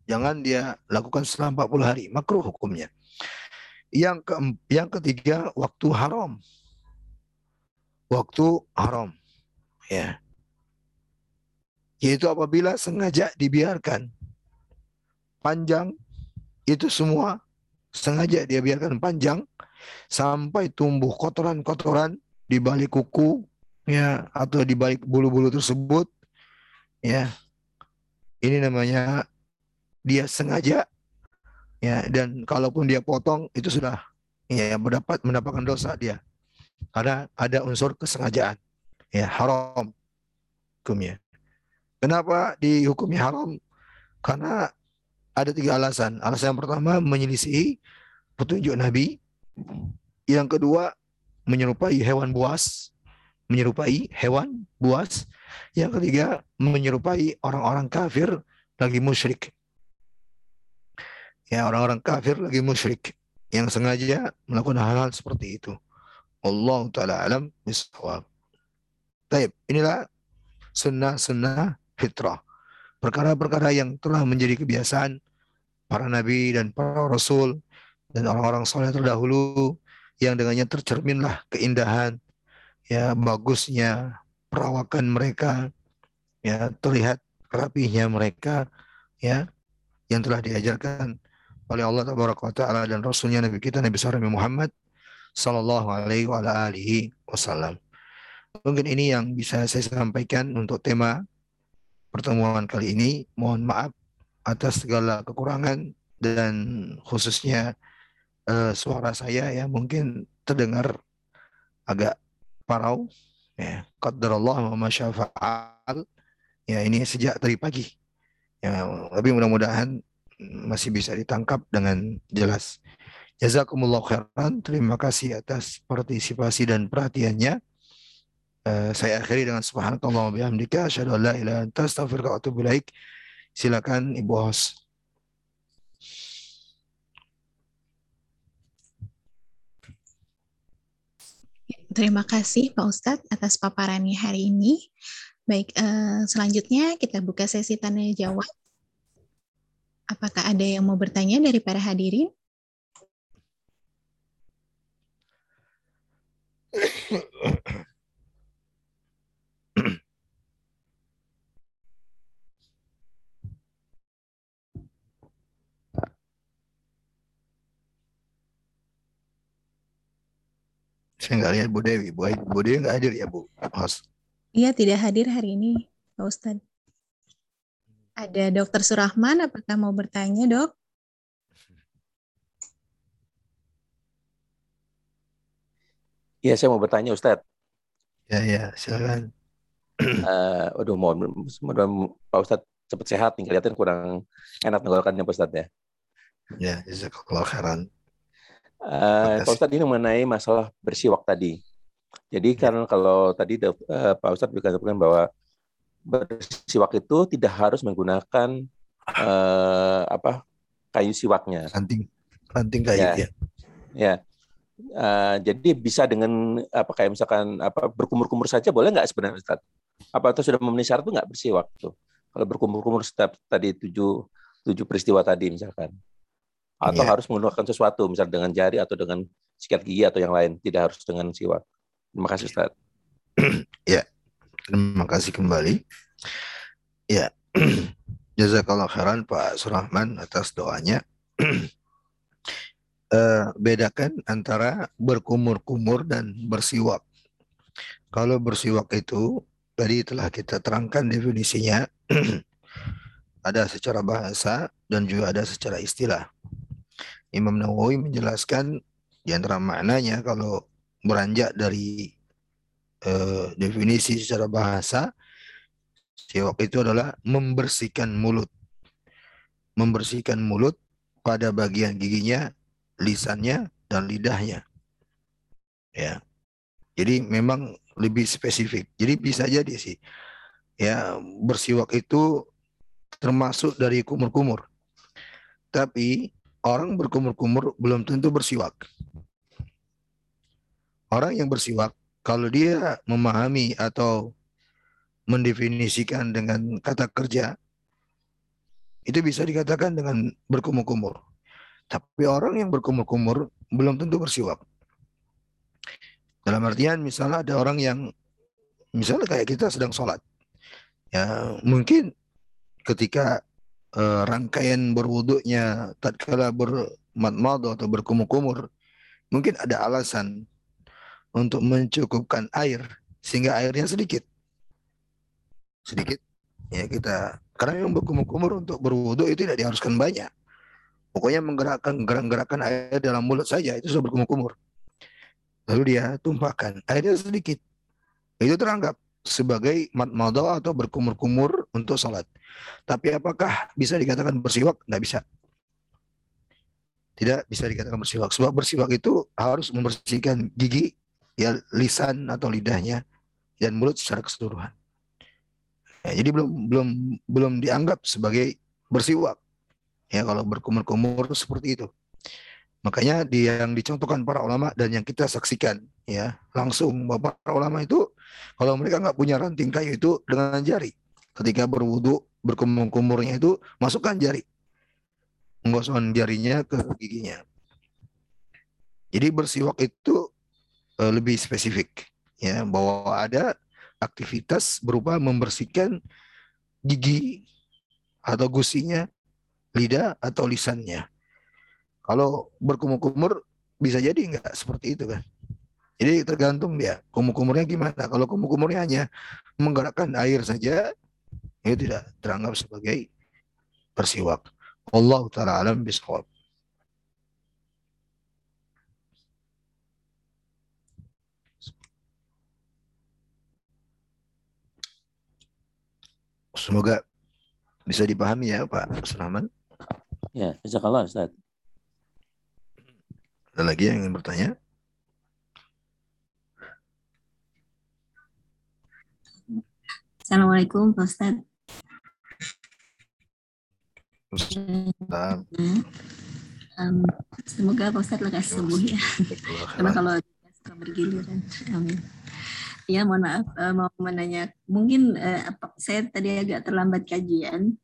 Jangan dia lakukan selama 40 hari, makruh hukumnya. Yang ke yang ketiga waktu haram. Waktu haram. Ya. Yaitu apabila sengaja dibiarkan panjang itu semua sengaja dia biarkan panjang sampai tumbuh kotoran-kotoran di balik kuku ya atau di balik bulu-bulu tersebut ya ini namanya dia sengaja ya dan kalaupun dia potong itu sudah ya mendapat mendapatkan dosa dia karena ada unsur kesengajaan ya haram hukumnya kenapa dihukumi haram karena ada tiga alasan. Alasan yang pertama menyelisihi petunjuk Nabi. Yang kedua menyerupai hewan buas, menyerupai hewan buas. Yang ketiga menyerupai orang-orang kafir lagi musyrik. Ya orang-orang kafir lagi musyrik yang sengaja melakukan hal-hal seperti itu. Allah taala alam bisawab. Baik, inilah sunnah-sunnah fitrah perkara-perkara yang telah menjadi kebiasaan para nabi dan para rasul dan orang-orang soleh terdahulu yang dengannya tercerminlah keindahan ya bagusnya perawakan mereka ya terlihat rapihnya mereka ya yang telah diajarkan oleh Allah taala dan rasulnya nabi kita Nabi Nabi Muhammad sallallahu alaihi wasallam. Mungkin ini yang bisa saya sampaikan untuk tema pertemuan kali ini. Mohon maaf atas segala kekurangan dan khususnya uh, suara saya ya mungkin terdengar agak parau ya qadarullah wa ya ini sejak tadi pagi ya tapi mudah-mudahan masih bisa ditangkap dengan jelas. Jazakumullah khairan. Terima kasih atas partisipasi dan perhatiannya. Uh, saya akhiri dengan subhanakallah wa bihamdika asyhadu an la ilaha anta astaghfiruka wa atubu ilaik. Silakan ibu host Terima kasih Pak Ustadz atas paparannya hari ini. Baik, uh, selanjutnya kita buka sesi tanya jawab. Apakah ada yang mau bertanya dari para hadirin? Saya nggak lihat Bu Dewi. Bu, Bu Dewi nggak hadir ya Bu host? Iya tidak hadir hari ini Pak Ustadz. Ada Dokter Surahman, apakah mau bertanya dok? Iya saya mau bertanya Ustadz. Ya ya silakan. uh, aduh mohon, mohon Pak Ustadz cepat sehat nih kelihatan kurang enak tenggorokannya Pak Ustadz ya. Ya, jazakallah khairan. Uh, Pak Ustadz ini mengenai masalah bersiwak tadi. Jadi ya. karena kalau tadi uh, Pak Ustadz berkatakan bahwa bersiwak itu tidak harus menggunakan uh, apa kayu siwaknya. Ranting, ranting kayu ya. ya. Ya. Uh, jadi bisa dengan apa kayak misalkan apa berkumur-kumur saja boleh nggak sebenarnya Ustaz? Apa itu sudah memenuhi syarat itu nggak bersiwak tuh? Kalau berkumur-kumur setiap tadi tujuh tujuh peristiwa tadi misalkan atau yeah. harus menggunakan sesuatu, misal dengan jari atau dengan sikat gigi atau yang lain, tidak harus dengan siwak. Terima kasih Ustaz. ya, terima kasih kembali. Ya, jazakallah khairan Pak Surahman atas doanya. uh, bedakan antara berkumur-kumur dan bersiwak. Kalau bersiwak itu tadi telah kita terangkan definisinya. ada secara bahasa dan juga ada secara istilah. Imam Nawawi menjelaskan di antara maknanya kalau beranjak dari uh, definisi secara bahasa siwak itu adalah membersihkan mulut. Membersihkan mulut pada bagian giginya, lisannya dan lidahnya. Ya. Jadi memang lebih spesifik. Jadi bisa jadi sih ya bersiwak itu termasuk dari kumur-kumur. Tapi orang berkumur-kumur belum tentu bersiwak. Orang yang bersiwak, kalau dia memahami atau mendefinisikan dengan kata kerja, itu bisa dikatakan dengan berkumur-kumur. Tapi orang yang berkumur-kumur belum tentu bersiwak. Dalam artian misalnya ada orang yang misalnya kayak kita sedang sholat. Ya, mungkin ketika uh, rangkaian berwuduknya tatkala bermadmad atau berkumur-kumur mungkin ada alasan untuk mencukupkan air sehingga airnya sedikit sedikit ya kita karena yang berkumur-kumur untuk berwuduk itu tidak diharuskan banyak pokoknya menggerakkan gerak-gerakan air dalam mulut saja itu sudah berkumur-kumur lalu dia tumpahkan airnya sedikit itu teranggap sebagai madmadah atau berkumur-kumur untuk salat. Tapi apakah bisa dikatakan bersiwak? Tidak bisa. Tidak bisa dikatakan bersiwak. Sebab bersiwak itu harus membersihkan gigi, ya lisan atau lidahnya dan mulut secara keseluruhan. Ya, jadi belum belum belum dianggap sebagai bersiwak. Ya kalau berkumur-kumur seperti itu. Makanya di yang dicontohkan para ulama dan yang kita saksikan ya langsung bahwa para ulama itu kalau mereka nggak punya ranting kayu itu dengan jari ketika berwudu berkumur-kumurnya itu masukkan jari menggosokkan jarinya ke giginya. Jadi bersiwak itu uh, lebih spesifik ya bahwa ada aktivitas berupa membersihkan gigi atau gusinya, lidah atau lisannya. Kalau berkumur-kumur bisa jadi enggak seperti itu kan. Jadi tergantung dia kumur-kumurnya gimana. Kalau kumur-kumurnya hanya menggerakkan air saja, itu tidak teranggap sebagai bersiwak. Allah taala alam bisawab. Semoga bisa dipahami ya Pak Selamat. Ya, jazakallah Ustaz. Ada lagi yang ingin bertanya? Assalamualaikum Pak Ustaz. Ustaz. Um, semoga Pak Ustaz lekas sembuh ya. Karena kalau suka bergiliran. Amin. Ya, mohon maaf uh, mau menanya. Mungkin uh, saya tadi agak terlambat kajian.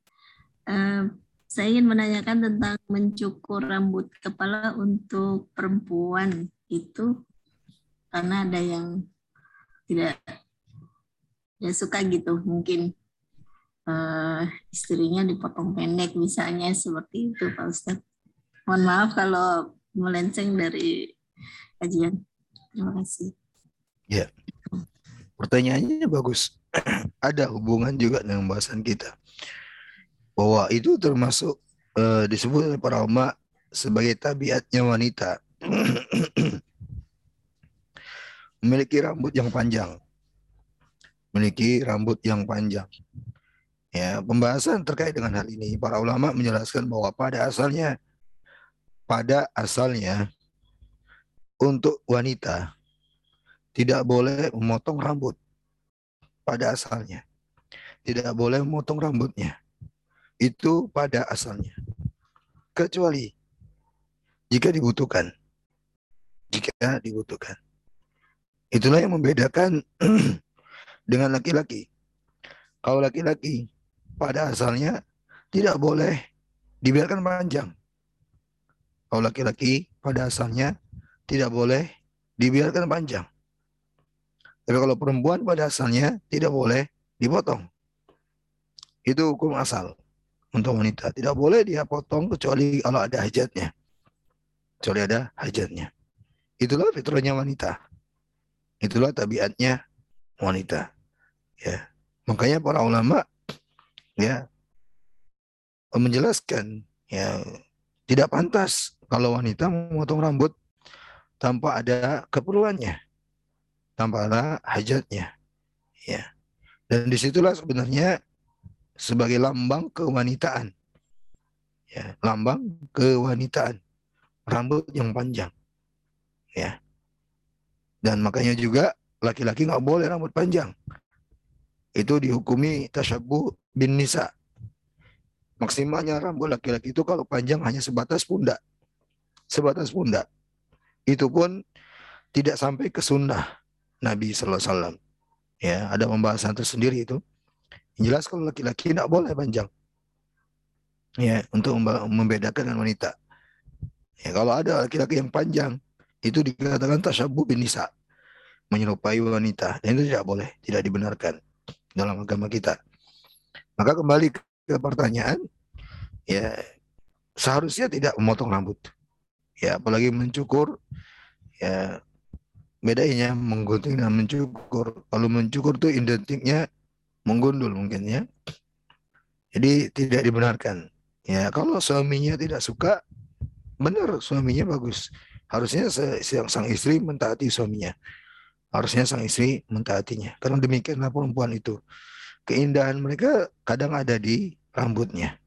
Uh, saya ingin menanyakan tentang mencukur rambut kepala untuk perempuan itu karena ada yang tidak ya suka gitu mungkin uh, istrinya dipotong pendek misalnya seperti itu Pak Ustadz. Mohon maaf kalau melenceng dari kajian. Terima kasih. Ya. Pertanyaannya bagus. Ada hubungan juga dengan bahasan kita. Bahwa itu termasuk uh, disebut oleh para ulama sebagai tabiatnya wanita. Memiliki rambut yang panjang. Memiliki rambut yang panjang. Ya, pembahasan terkait dengan hal ini para ulama menjelaskan bahwa pada asalnya pada asalnya untuk wanita tidak boleh memotong rambut pada asalnya. Tidak boleh memotong rambutnya. Itu pada asalnya. Kecuali jika dibutuhkan. Jika dibutuhkan. Itulah yang membedakan dengan laki-laki. Kalau laki-laki pada asalnya tidak boleh dibiarkan panjang. Kalau laki-laki pada asalnya tidak boleh dibiarkan panjang. Tapi kalau perempuan pada asalnya tidak boleh dipotong. Itu hukum asal untuk wanita. Tidak boleh dia potong kecuali kalau ada hajatnya. Kecuali ada hajatnya. Itulah fitrahnya wanita. Itulah tabiatnya wanita. Ya. Makanya para ulama ya menjelaskan ya tidak pantas kalau wanita memotong rambut tanpa ada keperluannya tanpa ada hajatnya. Ya. Dan di situlah sebenarnya sebagai lambang kewanitaan. Ya, lambang kewanitaan. Rambut yang panjang. Ya. Dan makanya juga laki-laki nggak boleh rambut panjang. Itu dihukumi tasyabuh bin nisa. Maksimalnya rambut laki-laki itu kalau panjang hanya sebatas pundak. Sebatas pundak. Itu pun tidak sampai ke sunnah. Nabi Wasallam. Ya, ada pembahasan tersendiri itu. Yang jelas kalau laki-laki tidak boleh panjang. Ya, untuk membedakan dengan wanita. Ya, kalau ada laki-laki yang panjang, itu dikatakan tasyabuh bin nisa. Menyerupai wanita. Dan itu tidak boleh, tidak dibenarkan dalam agama kita. Maka kembali ke pertanyaan, ya seharusnya tidak memotong rambut. Ya, apalagi mencukur, ya bedanya menggunting dan mencukur. Kalau mencukur itu identiknya menggundul mungkin ya. Jadi tidak dibenarkan. Ya, kalau suaminya tidak suka, benar suaminya bagus. Harusnya sang, sang istri mentaati suaminya. Harusnya sang istri mentaatinya. Karena demikianlah perempuan itu. Keindahan mereka kadang ada di rambutnya.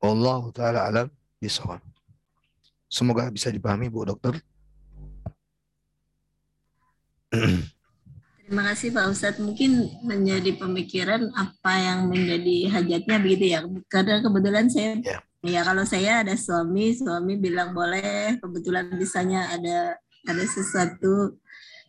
Allah taala alam bisawab. Semoga bisa dipahami Bu Dokter. Terima kasih Pak Ustadz. Mungkin menjadi pemikiran apa yang menjadi hajatnya begitu ya. Karena kebetulan saya, yeah. ya kalau saya ada suami, suami bilang boleh. Kebetulan misalnya ada ada sesuatu,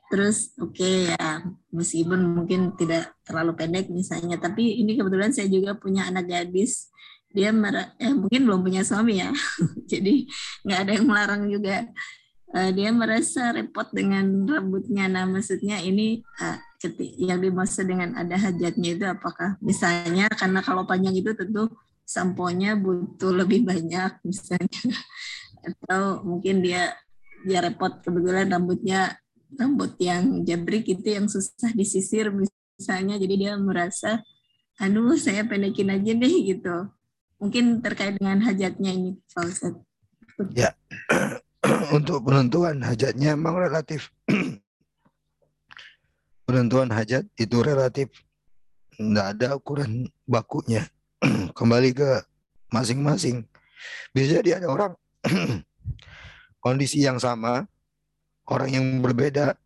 terus oke okay, ya meskipun mungkin tidak terlalu pendek misalnya. Tapi ini kebetulan saya juga punya anak gadis. Dia mer eh, mungkin belum punya suami ya, jadi nggak ada yang melarang juga uh, dia merasa repot dengan rambutnya. Nah, maksudnya ini uh, yang dimaksud dengan ada hajatnya itu apakah? Misalnya karena kalau panjang itu tentu samponya butuh lebih banyak misalnya. Atau mungkin dia dia repot kebetulan rambutnya rambut yang jabrik itu yang susah disisir misalnya. Jadi dia merasa aduh saya pendekin aja deh gitu. Mungkin terkait dengan hajatnya ini Pak Ya, untuk penentuan hajatnya memang relatif. penentuan hajat itu relatif. Tidak ada ukuran bakunya kembali ke masing-masing. Bisa jadi ada orang kondisi yang sama, orang yang berbeda.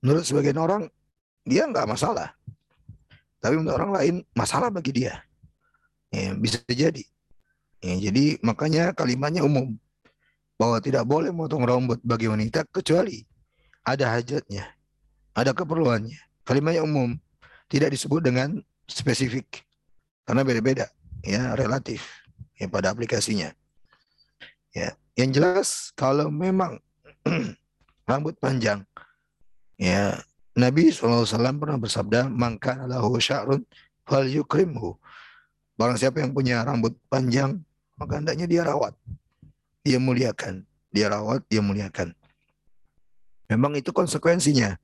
Menurut sebagian orang dia nggak masalah, tapi menurut orang lain masalah bagi dia. Ya, bisa jadi. Ya, jadi makanya kalimatnya umum bahwa tidak boleh memotong rambut bagi wanita kecuali ada hajatnya, ada keperluannya. Kalimatnya umum, tidak disebut dengan spesifik karena beda-beda, ya relatif ya pada aplikasinya. Ya, yang jelas kalau memang rambut panjang, ya Nabi SAW pernah bersabda, maka lahu sya'run fal yukrimhu. Barang siapa yang punya rambut panjang, maka hendaknya dia rawat dia muliakan. Dia rawat, dia muliakan. Memang itu konsekuensinya.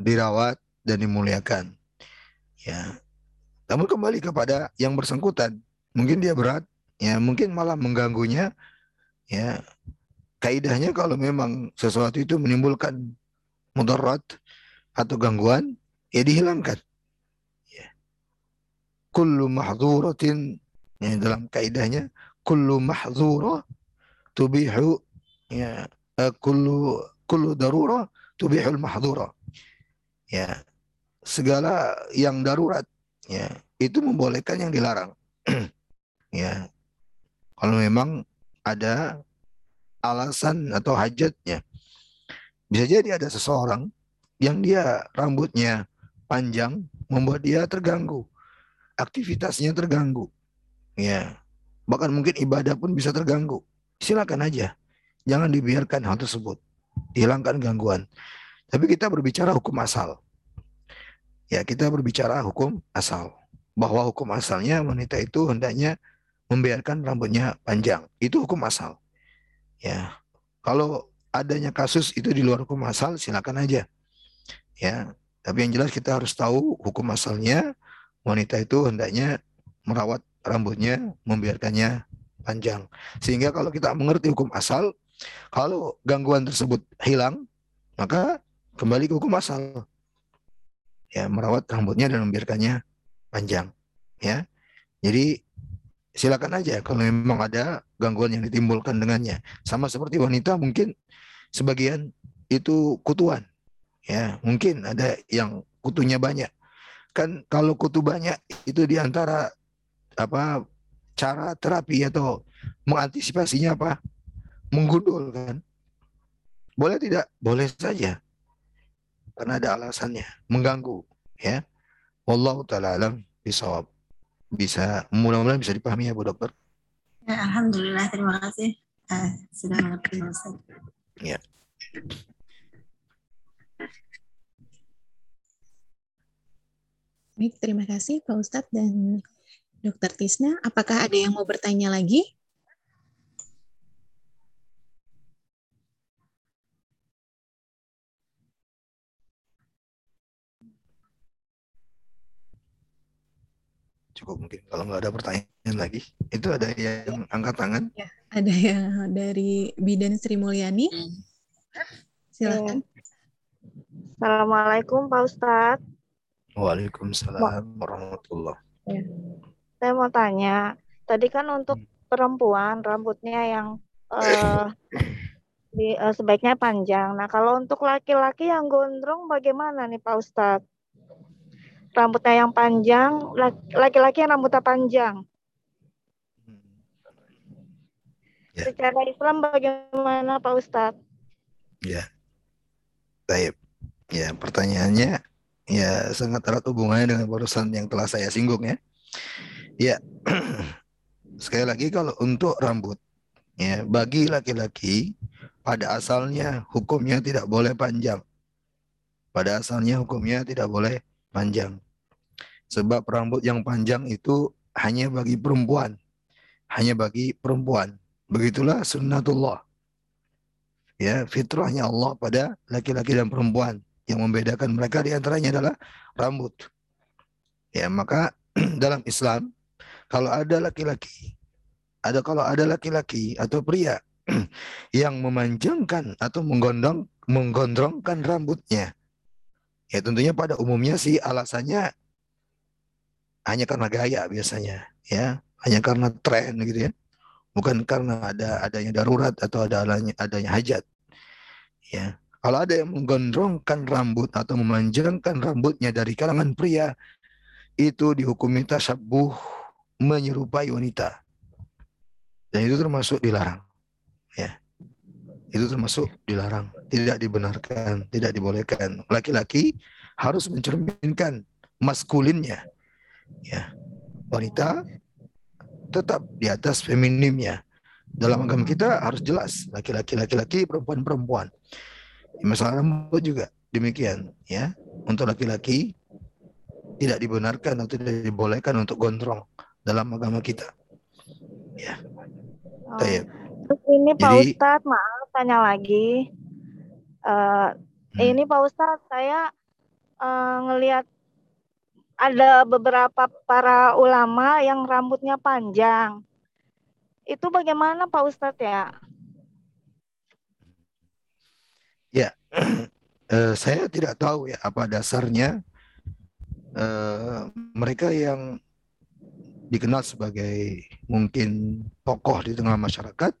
Dirawat dan dimuliakan. Ya. Namun kembali kepada yang bersangkutan. Mungkin dia berat, ya mungkin malah mengganggunya. Ya. Kaidahnya kalau memang sesuatu itu menimbulkan mudarat atau gangguan, ya dihilangkan. Ya. Kullu mahdhuratin ya, dalam kaidahnya kullu mahdhurah tubihu ya kullu kullu darura tubihul mahdura. Ya. Segala yang darurat ya itu membolehkan yang dilarang. ya. Kalau memang ada alasan atau hajatnya. Bisa jadi ada seseorang yang dia rambutnya panjang membuat dia terganggu. Aktivitasnya terganggu. Ya. Bahkan mungkin ibadah pun bisa terganggu silakan aja. Jangan dibiarkan hal tersebut. Dihilangkan gangguan. Tapi kita berbicara hukum asal. Ya, kita berbicara hukum asal. Bahwa hukum asalnya wanita itu hendaknya membiarkan rambutnya panjang. Itu hukum asal. Ya. Kalau adanya kasus itu di luar hukum asal, silakan aja. Ya. Tapi yang jelas kita harus tahu hukum asalnya wanita itu hendaknya merawat rambutnya, membiarkannya panjang. Sehingga kalau kita mengerti hukum asal, kalau gangguan tersebut hilang, maka kembali ke hukum asal. Ya, merawat rambutnya dan membiarkannya panjang. Ya. Jadi silakan aja kalau memang ada gangguan yang ditimbulkan dengannya. Sama seperti wanita mungkin sebagian itu kutuan. Ya, mungkin ada yang kutunya banyak. Kan kalau kutu banyak itu di antara apa cara terapi atau mengantisipasinya apa? Menggundul kan? Boleh tidak? Boleh saja. Karena ada alasannya, mengganggu, ya. Wallahu taala alam bisawab. Bisa mudah-mudahan bisa dipahami ya Bu Dokter. Ya, Alhamdulillah, terima kasih. Uh, sudah mengerti Ustaz. Ya. Baik, terima kasih Pak Ustadz dan Dokter Tisna, apakah ada yang mau bertanya lagi? Cukup mungkin kalau nggak ada pertanyaan lagi. Itu ada yang angkat tangan? Ya, ada yang dari Bidan Sri Mulyani. Silakan. Assalamualaikum Pak Ustadz. Waalaikumsalam warahmatullahi ya. Saya mau tanya, tadi kan untuk hmm. perempuan rambutnya yang uh, di, uh, sebaiknya panjang. Nah, kalau untuk laki-laki yang gondrong bagaimana nih Pak Ustadz? Rambutnya yang panjang, laki-laki yang rambutnya panjang. Ya. Secara Islam bagaimana Pak Ustadz? Ya, baik. Ya, pertanyaannya ya sangat erat hubungannya dengan barusan yang telah saya singgung ya. Ya, sekali lagi kalau untuk rambut, ya bagi laki-laki pada asalnya hukumnya tidak boleh panjang. Pada asalnya hukumnya tidak boleh panjang. Sebab rambut yang panjang itu hanya bagi perempuan. Hanya bagi perempuan. Begitulah sunnatullah. Ya, fitrahnya Allah pada laki-laki dan perempuan. Yang membedakan mereka di antaranya adalah rambut. Ya, maka dalam Islam kalau ada laki-laki, ada kalau ada laki-laki atau pria yang memanjangkan atau menggondong menggondrongkan rambutnya. Ya tentunya pada umumnya sih alasannya hanya karena gaya biasanya ya hanya karena tren gitu ya bukan karena ada adanya darurat atau ada adanya, adanya hajat ya kalau ada yang menggondrongkan rambut atau memanjangkan rambutnya dari kalangan pria itu dihukumi tasabuh menyerupai wanita. Dan itu termasuk dilarang. Ya. Itu termasuk dilarang. Tidak dibenarkan tidak dibolehkan. Laki-laki harus mencerminkan maskulinnya. Ya. Wanita tetap di atas feminimnya dalam agama kita harus jelas laki-laki laki-laki perempuan perempuan. Masalah rambut juga demikian ya. Untuk laki-laki tidak dibenarkan atau tidak dibolehkan untuk gondrong dalam agama kita ya oh. Terus ini Pak Jadi, Ustadz maaf tanya lagi uh, hmm. ini Pak Ustadz saya uh, ngelihat ada beberapa para ulama yang rambutnya panjang. Itu bagaimana Pak Ustadz ya? Ya, uh, saya tidak tahu ya apa dasarnya uh, mereka yang dikenal sebagai mungkin tokoh di tengah masyarakat,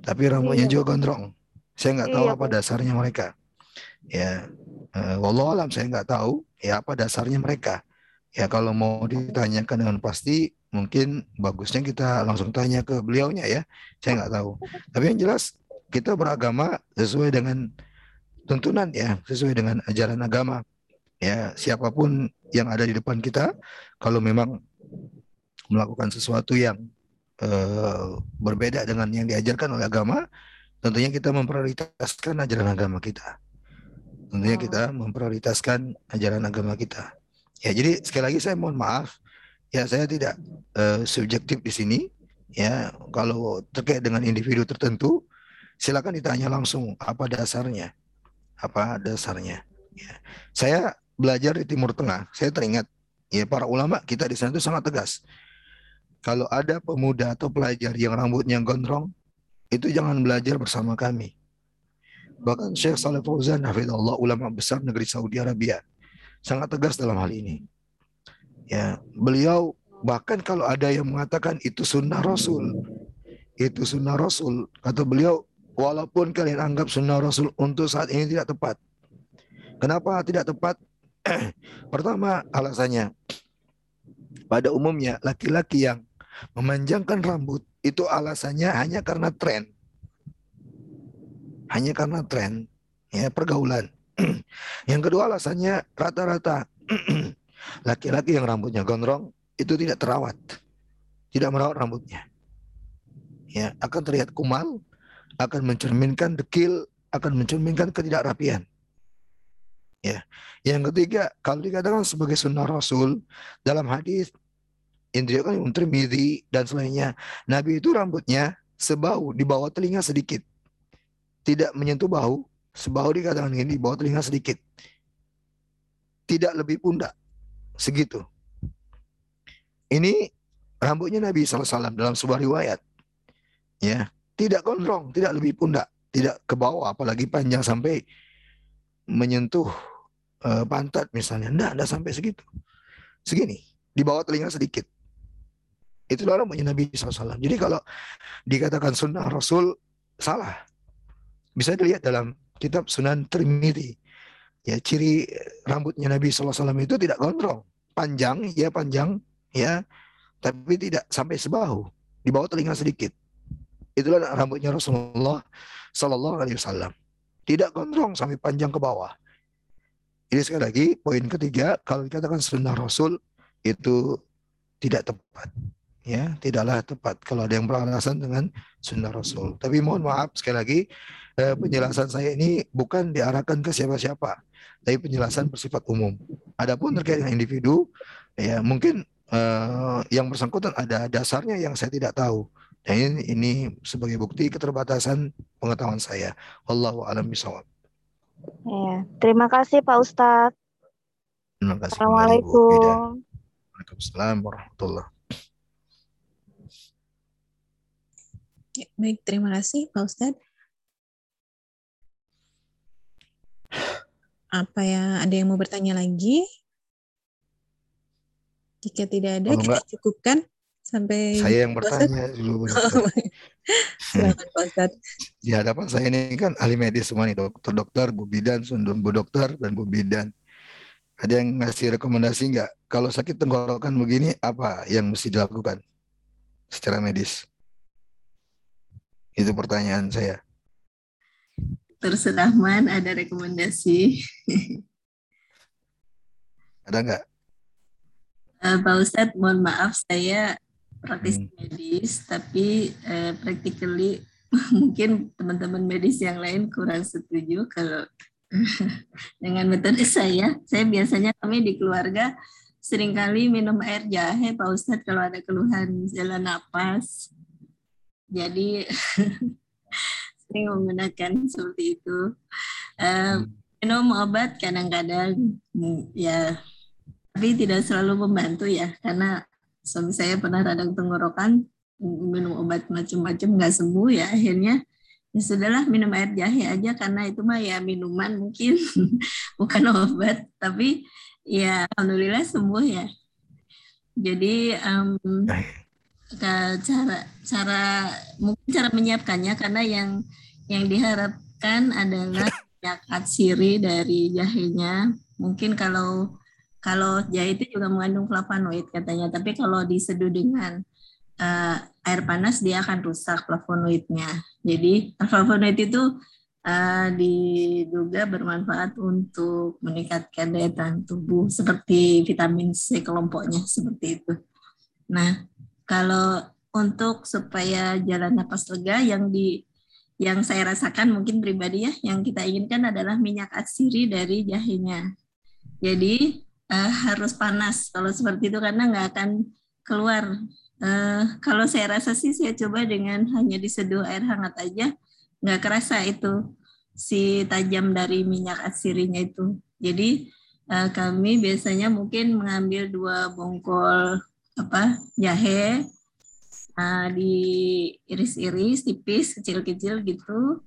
tapi rambutnya iya. juga gondrong. Saya nggak tahu iya, apa dasarnya mereka. Ya, uh, wallahualam saya nggak tahu ya apa dasarnya mereka. Ya kalau mau ditanyakan dengan pasti mungkin bagusnya kita langsung tanya ke beliaunya ya. Saya nggak tahu. Tapi yang jelas kita beragama sesuai dengan tuntunan ya, sesuai dengan ajaran agama. Ya, siapa pun yang ada di depan kita kalau memang melakukan sesuatu yang uh, berbeda dengan yang diajarkan oleh agama, tentunya kita memprioritaskan ajaran agama kita. Tentunya oh. kita memprioritaskan ajaran agama kita. Ya, jadi sekali lagi saya mohon maaf, ya saya tidak uh, subjektif di sini. Ya, kalau terkait dengan individu tertentu, silakan ditanya langsung apa dasarnya, apa dasarnya. Ya. Saya belajar di Timur Tengah, saya teringat ya para ulama kita di sana itu sangat tegas. Kalau ada pemuda atau pelajar yang rambutnya gondrong, itu jangan belajar bersama kami. Bahkan Syekh Saleh Fauzan, hafizallah ulama besar negeri Saudi Arabia, sangat tegas dalam hal ini. Ya, beliau bahkan kalau ada yang mengatakan itu sunnah Rasul, itu sunnah Rasul, kata beliau, walaupun kalian anggap sunnah Rasul untuk saat ini tidak tepat. Kenapa tidak tepat? Pertama alasannya, pada umumnya laki-laki yang memanjangkan rambut itu alasannya hanya karena tren. Hanya karena tren, ya pergaulan. yang kedua alasannya rata-rata laki-laki yang rambutnya gondrong itu tidak terawat. Tidak merawat rambutnya. Ya, akan terlihat kumal, akan mencerminkan dekil, akan mencerminkan ketidakrapian. Ya. Yang ketiga, kalau dikatakan sebagai sunnah Rasul dalam hadis yang kan Imam Tirmidzi dan selainnya, Nabi itu rambutnya sebau di bawah telinga sedikit. Tidak menyentuh bahu, Sebahu dikatakan ini di bawah telinga sedikit. Tidak lebih pundak. Segitu. Ini rambutnya Nabi SAW dalam sebuah riwayat. Ya, tidak gondrong, tidak lebih pundak, tidak ke bawah, apalagi panjang sampai menyentuh uh, pantat misalnya. Enggak, enggak sampai segitu. Segini, di bawah telinga sedikit. Itulah rambutnya Nabi SAW. Jadi kalau dikatakan sunnah Rasul, salah. Bisa dilihat dalam kitab Sunan Trimidi. Ya, ciri rambutnya Nabi SAW itu tidak gondrong. Panjang, ya panjang, ya, tapi tidak sampai sebahu. Di bawah telinga sedikit. Itulah rambutnya Rasulullah Sallallahu Alaihi Wasallam. Tidak gondrong sampai panjang ke bawah. Ini sekali lagi poin ketiga kalau dikatakan sunnah Rasul itu tidak tepat ya tidaklah tepat kalau ada yang beralasan dengan sunnah Rasul. Tapi mohon maaf sekali lagi eh, penjelasan saya ini bukan diarahkan ke siapa-siapa, tapi penjelasan bersifat umum. Adapun terkait dengan individu, ya mungkin eh, yang bersangkutan ada dasarnya yang saya tidak tahu. Dan ini, ini sebagai bukti keterbatasan pengetahuan saya. Wallahu a'lam bishawab. Ya, terima kasih Pak Ustadz. Terima kasih. Assalamualaikum. Waalaikumsalam warahmatullahi Ya, baik, terima kasih Pak Ustadz. Apa ya, ada yang mau bertanya lagi? Jika tidak ada, Kalau kita enggak, cukupkan sampai saya yang bertanya dulu Silakan Pak Di hadapan saya ini kan ahli medis semua nih, dokter-dokter, Bu Bidan, Sundun Bu Dokter, dan Bu Bidan. Ada yang ngasih rekomendasi nggak? Kalau sakit tenggorokan begini, apa yang mesti dilakukan secara medis? Itu pertanyaan saya. Terserah man, ada rekomendasi. ada nggak? Uh, Pak Ustadz, mohon maaf saya praktisi hmm. medis, tapi uh, practically mungkin teman-teman medis yang lain kurang setuju kalau dengan metode saya. Saya biasanya kami di keluarga sering kali minum air jahe Pak Ustadz kalau ada keluhan jalan napas. Jadi sering menggunakan seperti itu. Uh, minum obat kadang-kadang ya tapi tidak selalu membantu ya karena suami saya pernah radang tenggorokan minum obat macam-macam nggak sembuh ya akhirnya ya sudahlah minum air jahe aja karena itu mah ya minuman mungkin bukan obat. Tapi ya alhamdulillah sembuh ya. Jadi um, cara cara mungkin cara menyiapkannya karena yang yang diharapkan adalah minyak atsiri dari jahenya mungkin kalau kalau jahe itu juga mengandung flavonoid katanya, tapi kalau diseduh dengan uh, air panas dia akan rusak flavonoidnya. Jadi flavonoid itu uh, diduga bermanfaat untuk meningkatkan daya tahan tubuh seperti vitamin C kelompoknya seperti itu. Nah, kalau untuk supaya jalan napas lega yang di yang saya rasakan mungkin pribadi ya yang kita inginkan adalah minyak atsiri dari jahenya. Jadi uh, harus panas kalau seperti itu karena nggak akan keluar. Uh, kalau saya rasa sih saya coba dengan hanya diseduh air hangat aja nggak kerasa itu si tajam dari minyak asirinya itu. Jadi uh, kami biasanya mungkin mengambil dua bongkol apa jahe uh, diiris-iris tipis kecil-kecil gitu.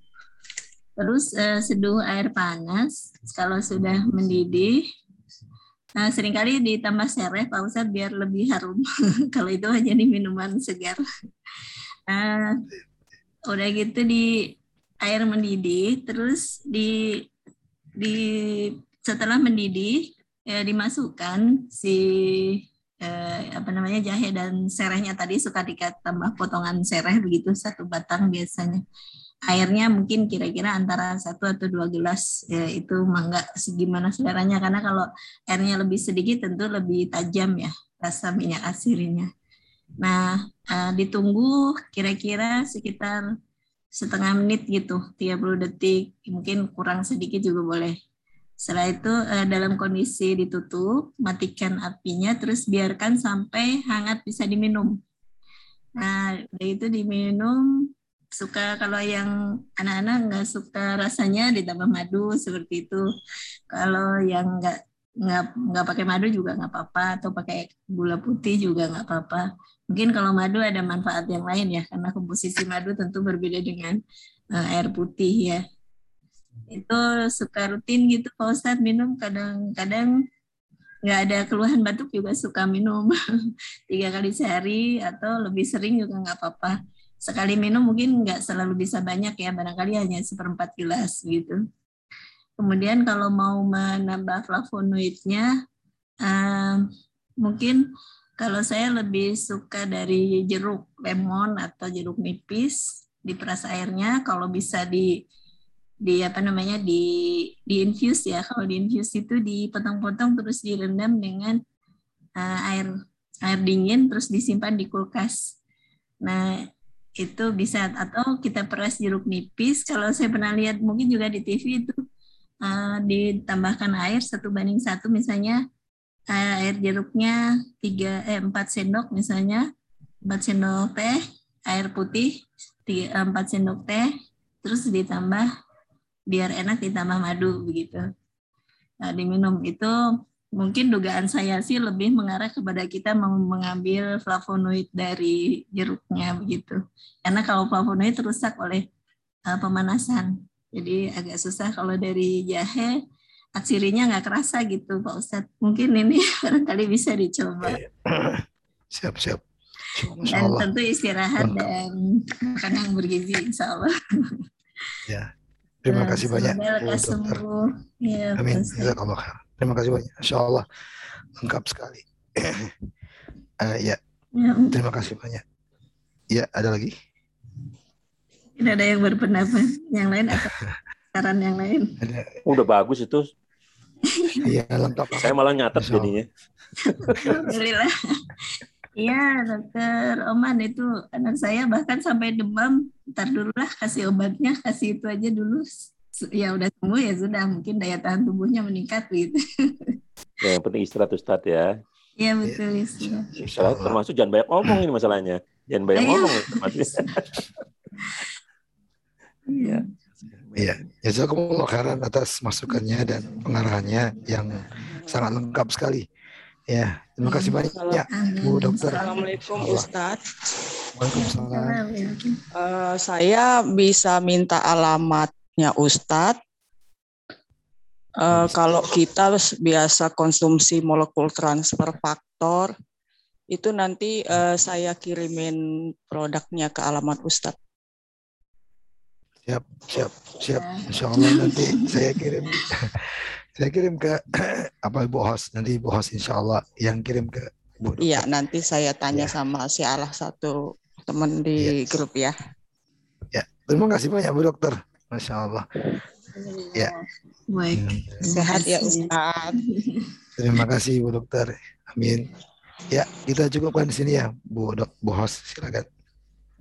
Terus uh, seduh air panas. Kalau sudah mendidih, Nah, sering kali ditambah sereh Pak Ustadz biar lebih harum. Kalau itu hanya di minuman segar. Nah, udah gitu di air mendidih, terus di di setelah mendidih ya dimasukkan si eh, apa namanya jahe dan serehnya tadi suka ditambah potongan sereh begitu satu batang biasanya airnya mungkin kira-kira antara satu atau dua gelas ya, itu mangga segimana seleranya karena kalau airnya lebih sedikit tentu lebih tajam ya rasa minyak asirinya. Nah uh, ditunggu kira-kira sekitar setengah menit gitu 30 detik mungkin kurang sedikit juga boleh. Setelah itu uh, dalam kondisi ditutup matikan apinya terus biarkan sampai hangat bisa diminum. Nah itu diminum suka kalau yang anak-anak nggak suka rasanya ditambah madu seperti itu. Kalau yang nggak nggak nggak pakai madu juga nggak apa-apa atau pakai gula putih juga nggak apa-apa. Mungkin kalau madu ada manfaat yang lain ya karena komposisi madu tentu berbeda dengan uh, air putih ya itu suka rutin gitu Pak Ustadz minum kadang-kadang nggak ada keluhan batuk juga suka minum. Tiga kali sehari atau lebih sering juga nggak apa-apa. Sekali minum mungkin nggak selalu bisa banyak ya, barangkali hanya seperempat gelas gitu. Kemudian kalau mau menambah flavonoidnya, uh, mungkin kalau saya lebih suka dari jeruk lemon atau jeruk nipis diperas airnya, kalau bisa di di apa namanya di di infuse ya. Kalau di infuse itu dipotong-potong terus direndam dengan uh, air air dingin terus disimpan di kulkas. Nah itu bisa atau kita peras jeruk nipis. Kalau saya pernah lihat mungkin juga di TV itu uh, ditambahkan air satu banding satu. Misalnya uh, air jeruknya tiga eh empat sendok misalnya. Empat sendok teh air putih tiga eh, empat sendok teh. Terus ditambah biar enak ditambah madu begitu nah, diminum itu mungkin dugaan saya sih lebih mengarah kepada kita mengambil flavonoid dari jeruknya begitu. Karena kalau flavonoid rusak oleh uh, pemanasan. Jadi agak susah kalau dari jahe aksirinya nggak kerasa gitu Pak Ustadz. Mungkin ini barangkali bisa dicoba. Siap, siap. Dan tentu istirahat dan makan yang bergizi insya Allah. Ya. Terima kasih banyak. Lekas sembuh. Ya, Amin. Terima kasih banyak. Insya Allah lengkap sekali. uh, ya. ya. Terima kasih banyak. Ya, ada lagi? Tidak ada yang berpendapat. Yang lain atau saran yang lain? Udah bagus itu. Iya, lengkap. Saya malah nyatet jadinya. Alhamdulillah. Iya, dokter Oman itu anak saya bahkan sampai demam. Ntar dulu lah kasih obatnya, kasih itu aja dulu. Ya udah sembuh ya sudah, mungkin daya tahan tubuhnya meningkat gitu. Ya, yang penting istirahat Ustadz ya. Iya betul istirahat. Istirahat termasuk jangan banyak ngomong ini masalahnya. Jangan banyak ngomong. Iya. Iya, jazakumullah khairan atas masukannya dan pengarahannya yang sangat lengkap sekali. Ya, terima kasih banyak ya, Bu Dokter. Assalamualaikum Ustadz. Waalaikumsalam. Uh, saya bisa minta alamatnya Ustadz. Uh, kalau kita biasa konsumsi molekul transfer faktor, itu nanti uh, saya kirimin produknya ke alamat Ustadz. Siap, siap, siap. Insya Allah nanti saya kirim saya kirim ke apa Ibu Hos nanti Ibu Hos insya Allah yang kirim ke Bu Dokter. Iya nanti saya tanya ya. sama si Allah satu teman di ya. grup ya. Ya terima kasih banyak Bu Dokter, masya Allah. Ya. Baik. Hmm. Sehat ya Ustaz. Terima kasih Bu Dokter. Amin. Ya kita cukupkan di sini ya Bu Dok Bu Hos silakan.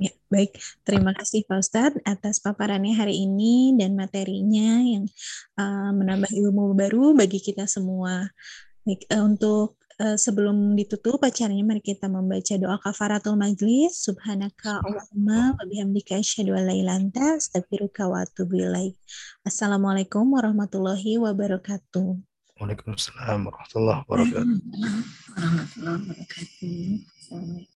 Ya, baik. Terima kasih Pak Ustadz atas paparannya hari ini dan materinya yang uh, menambah ilmu baru bagi kita semua. Baik, uh, untuk uh, sebelum ditutup acaranya mari kita membaca doa kafaratul majlis. Subhanaka Allahumma wa bihamdika asyhadu an la ilaha astaghfiruka wa atubu ilaik. Assalamualaikum warahmatullahi wabarakatuh. Waalaikumsalam warahmatullahi wabarakatuh. Warahmatullahi wabarakatuh.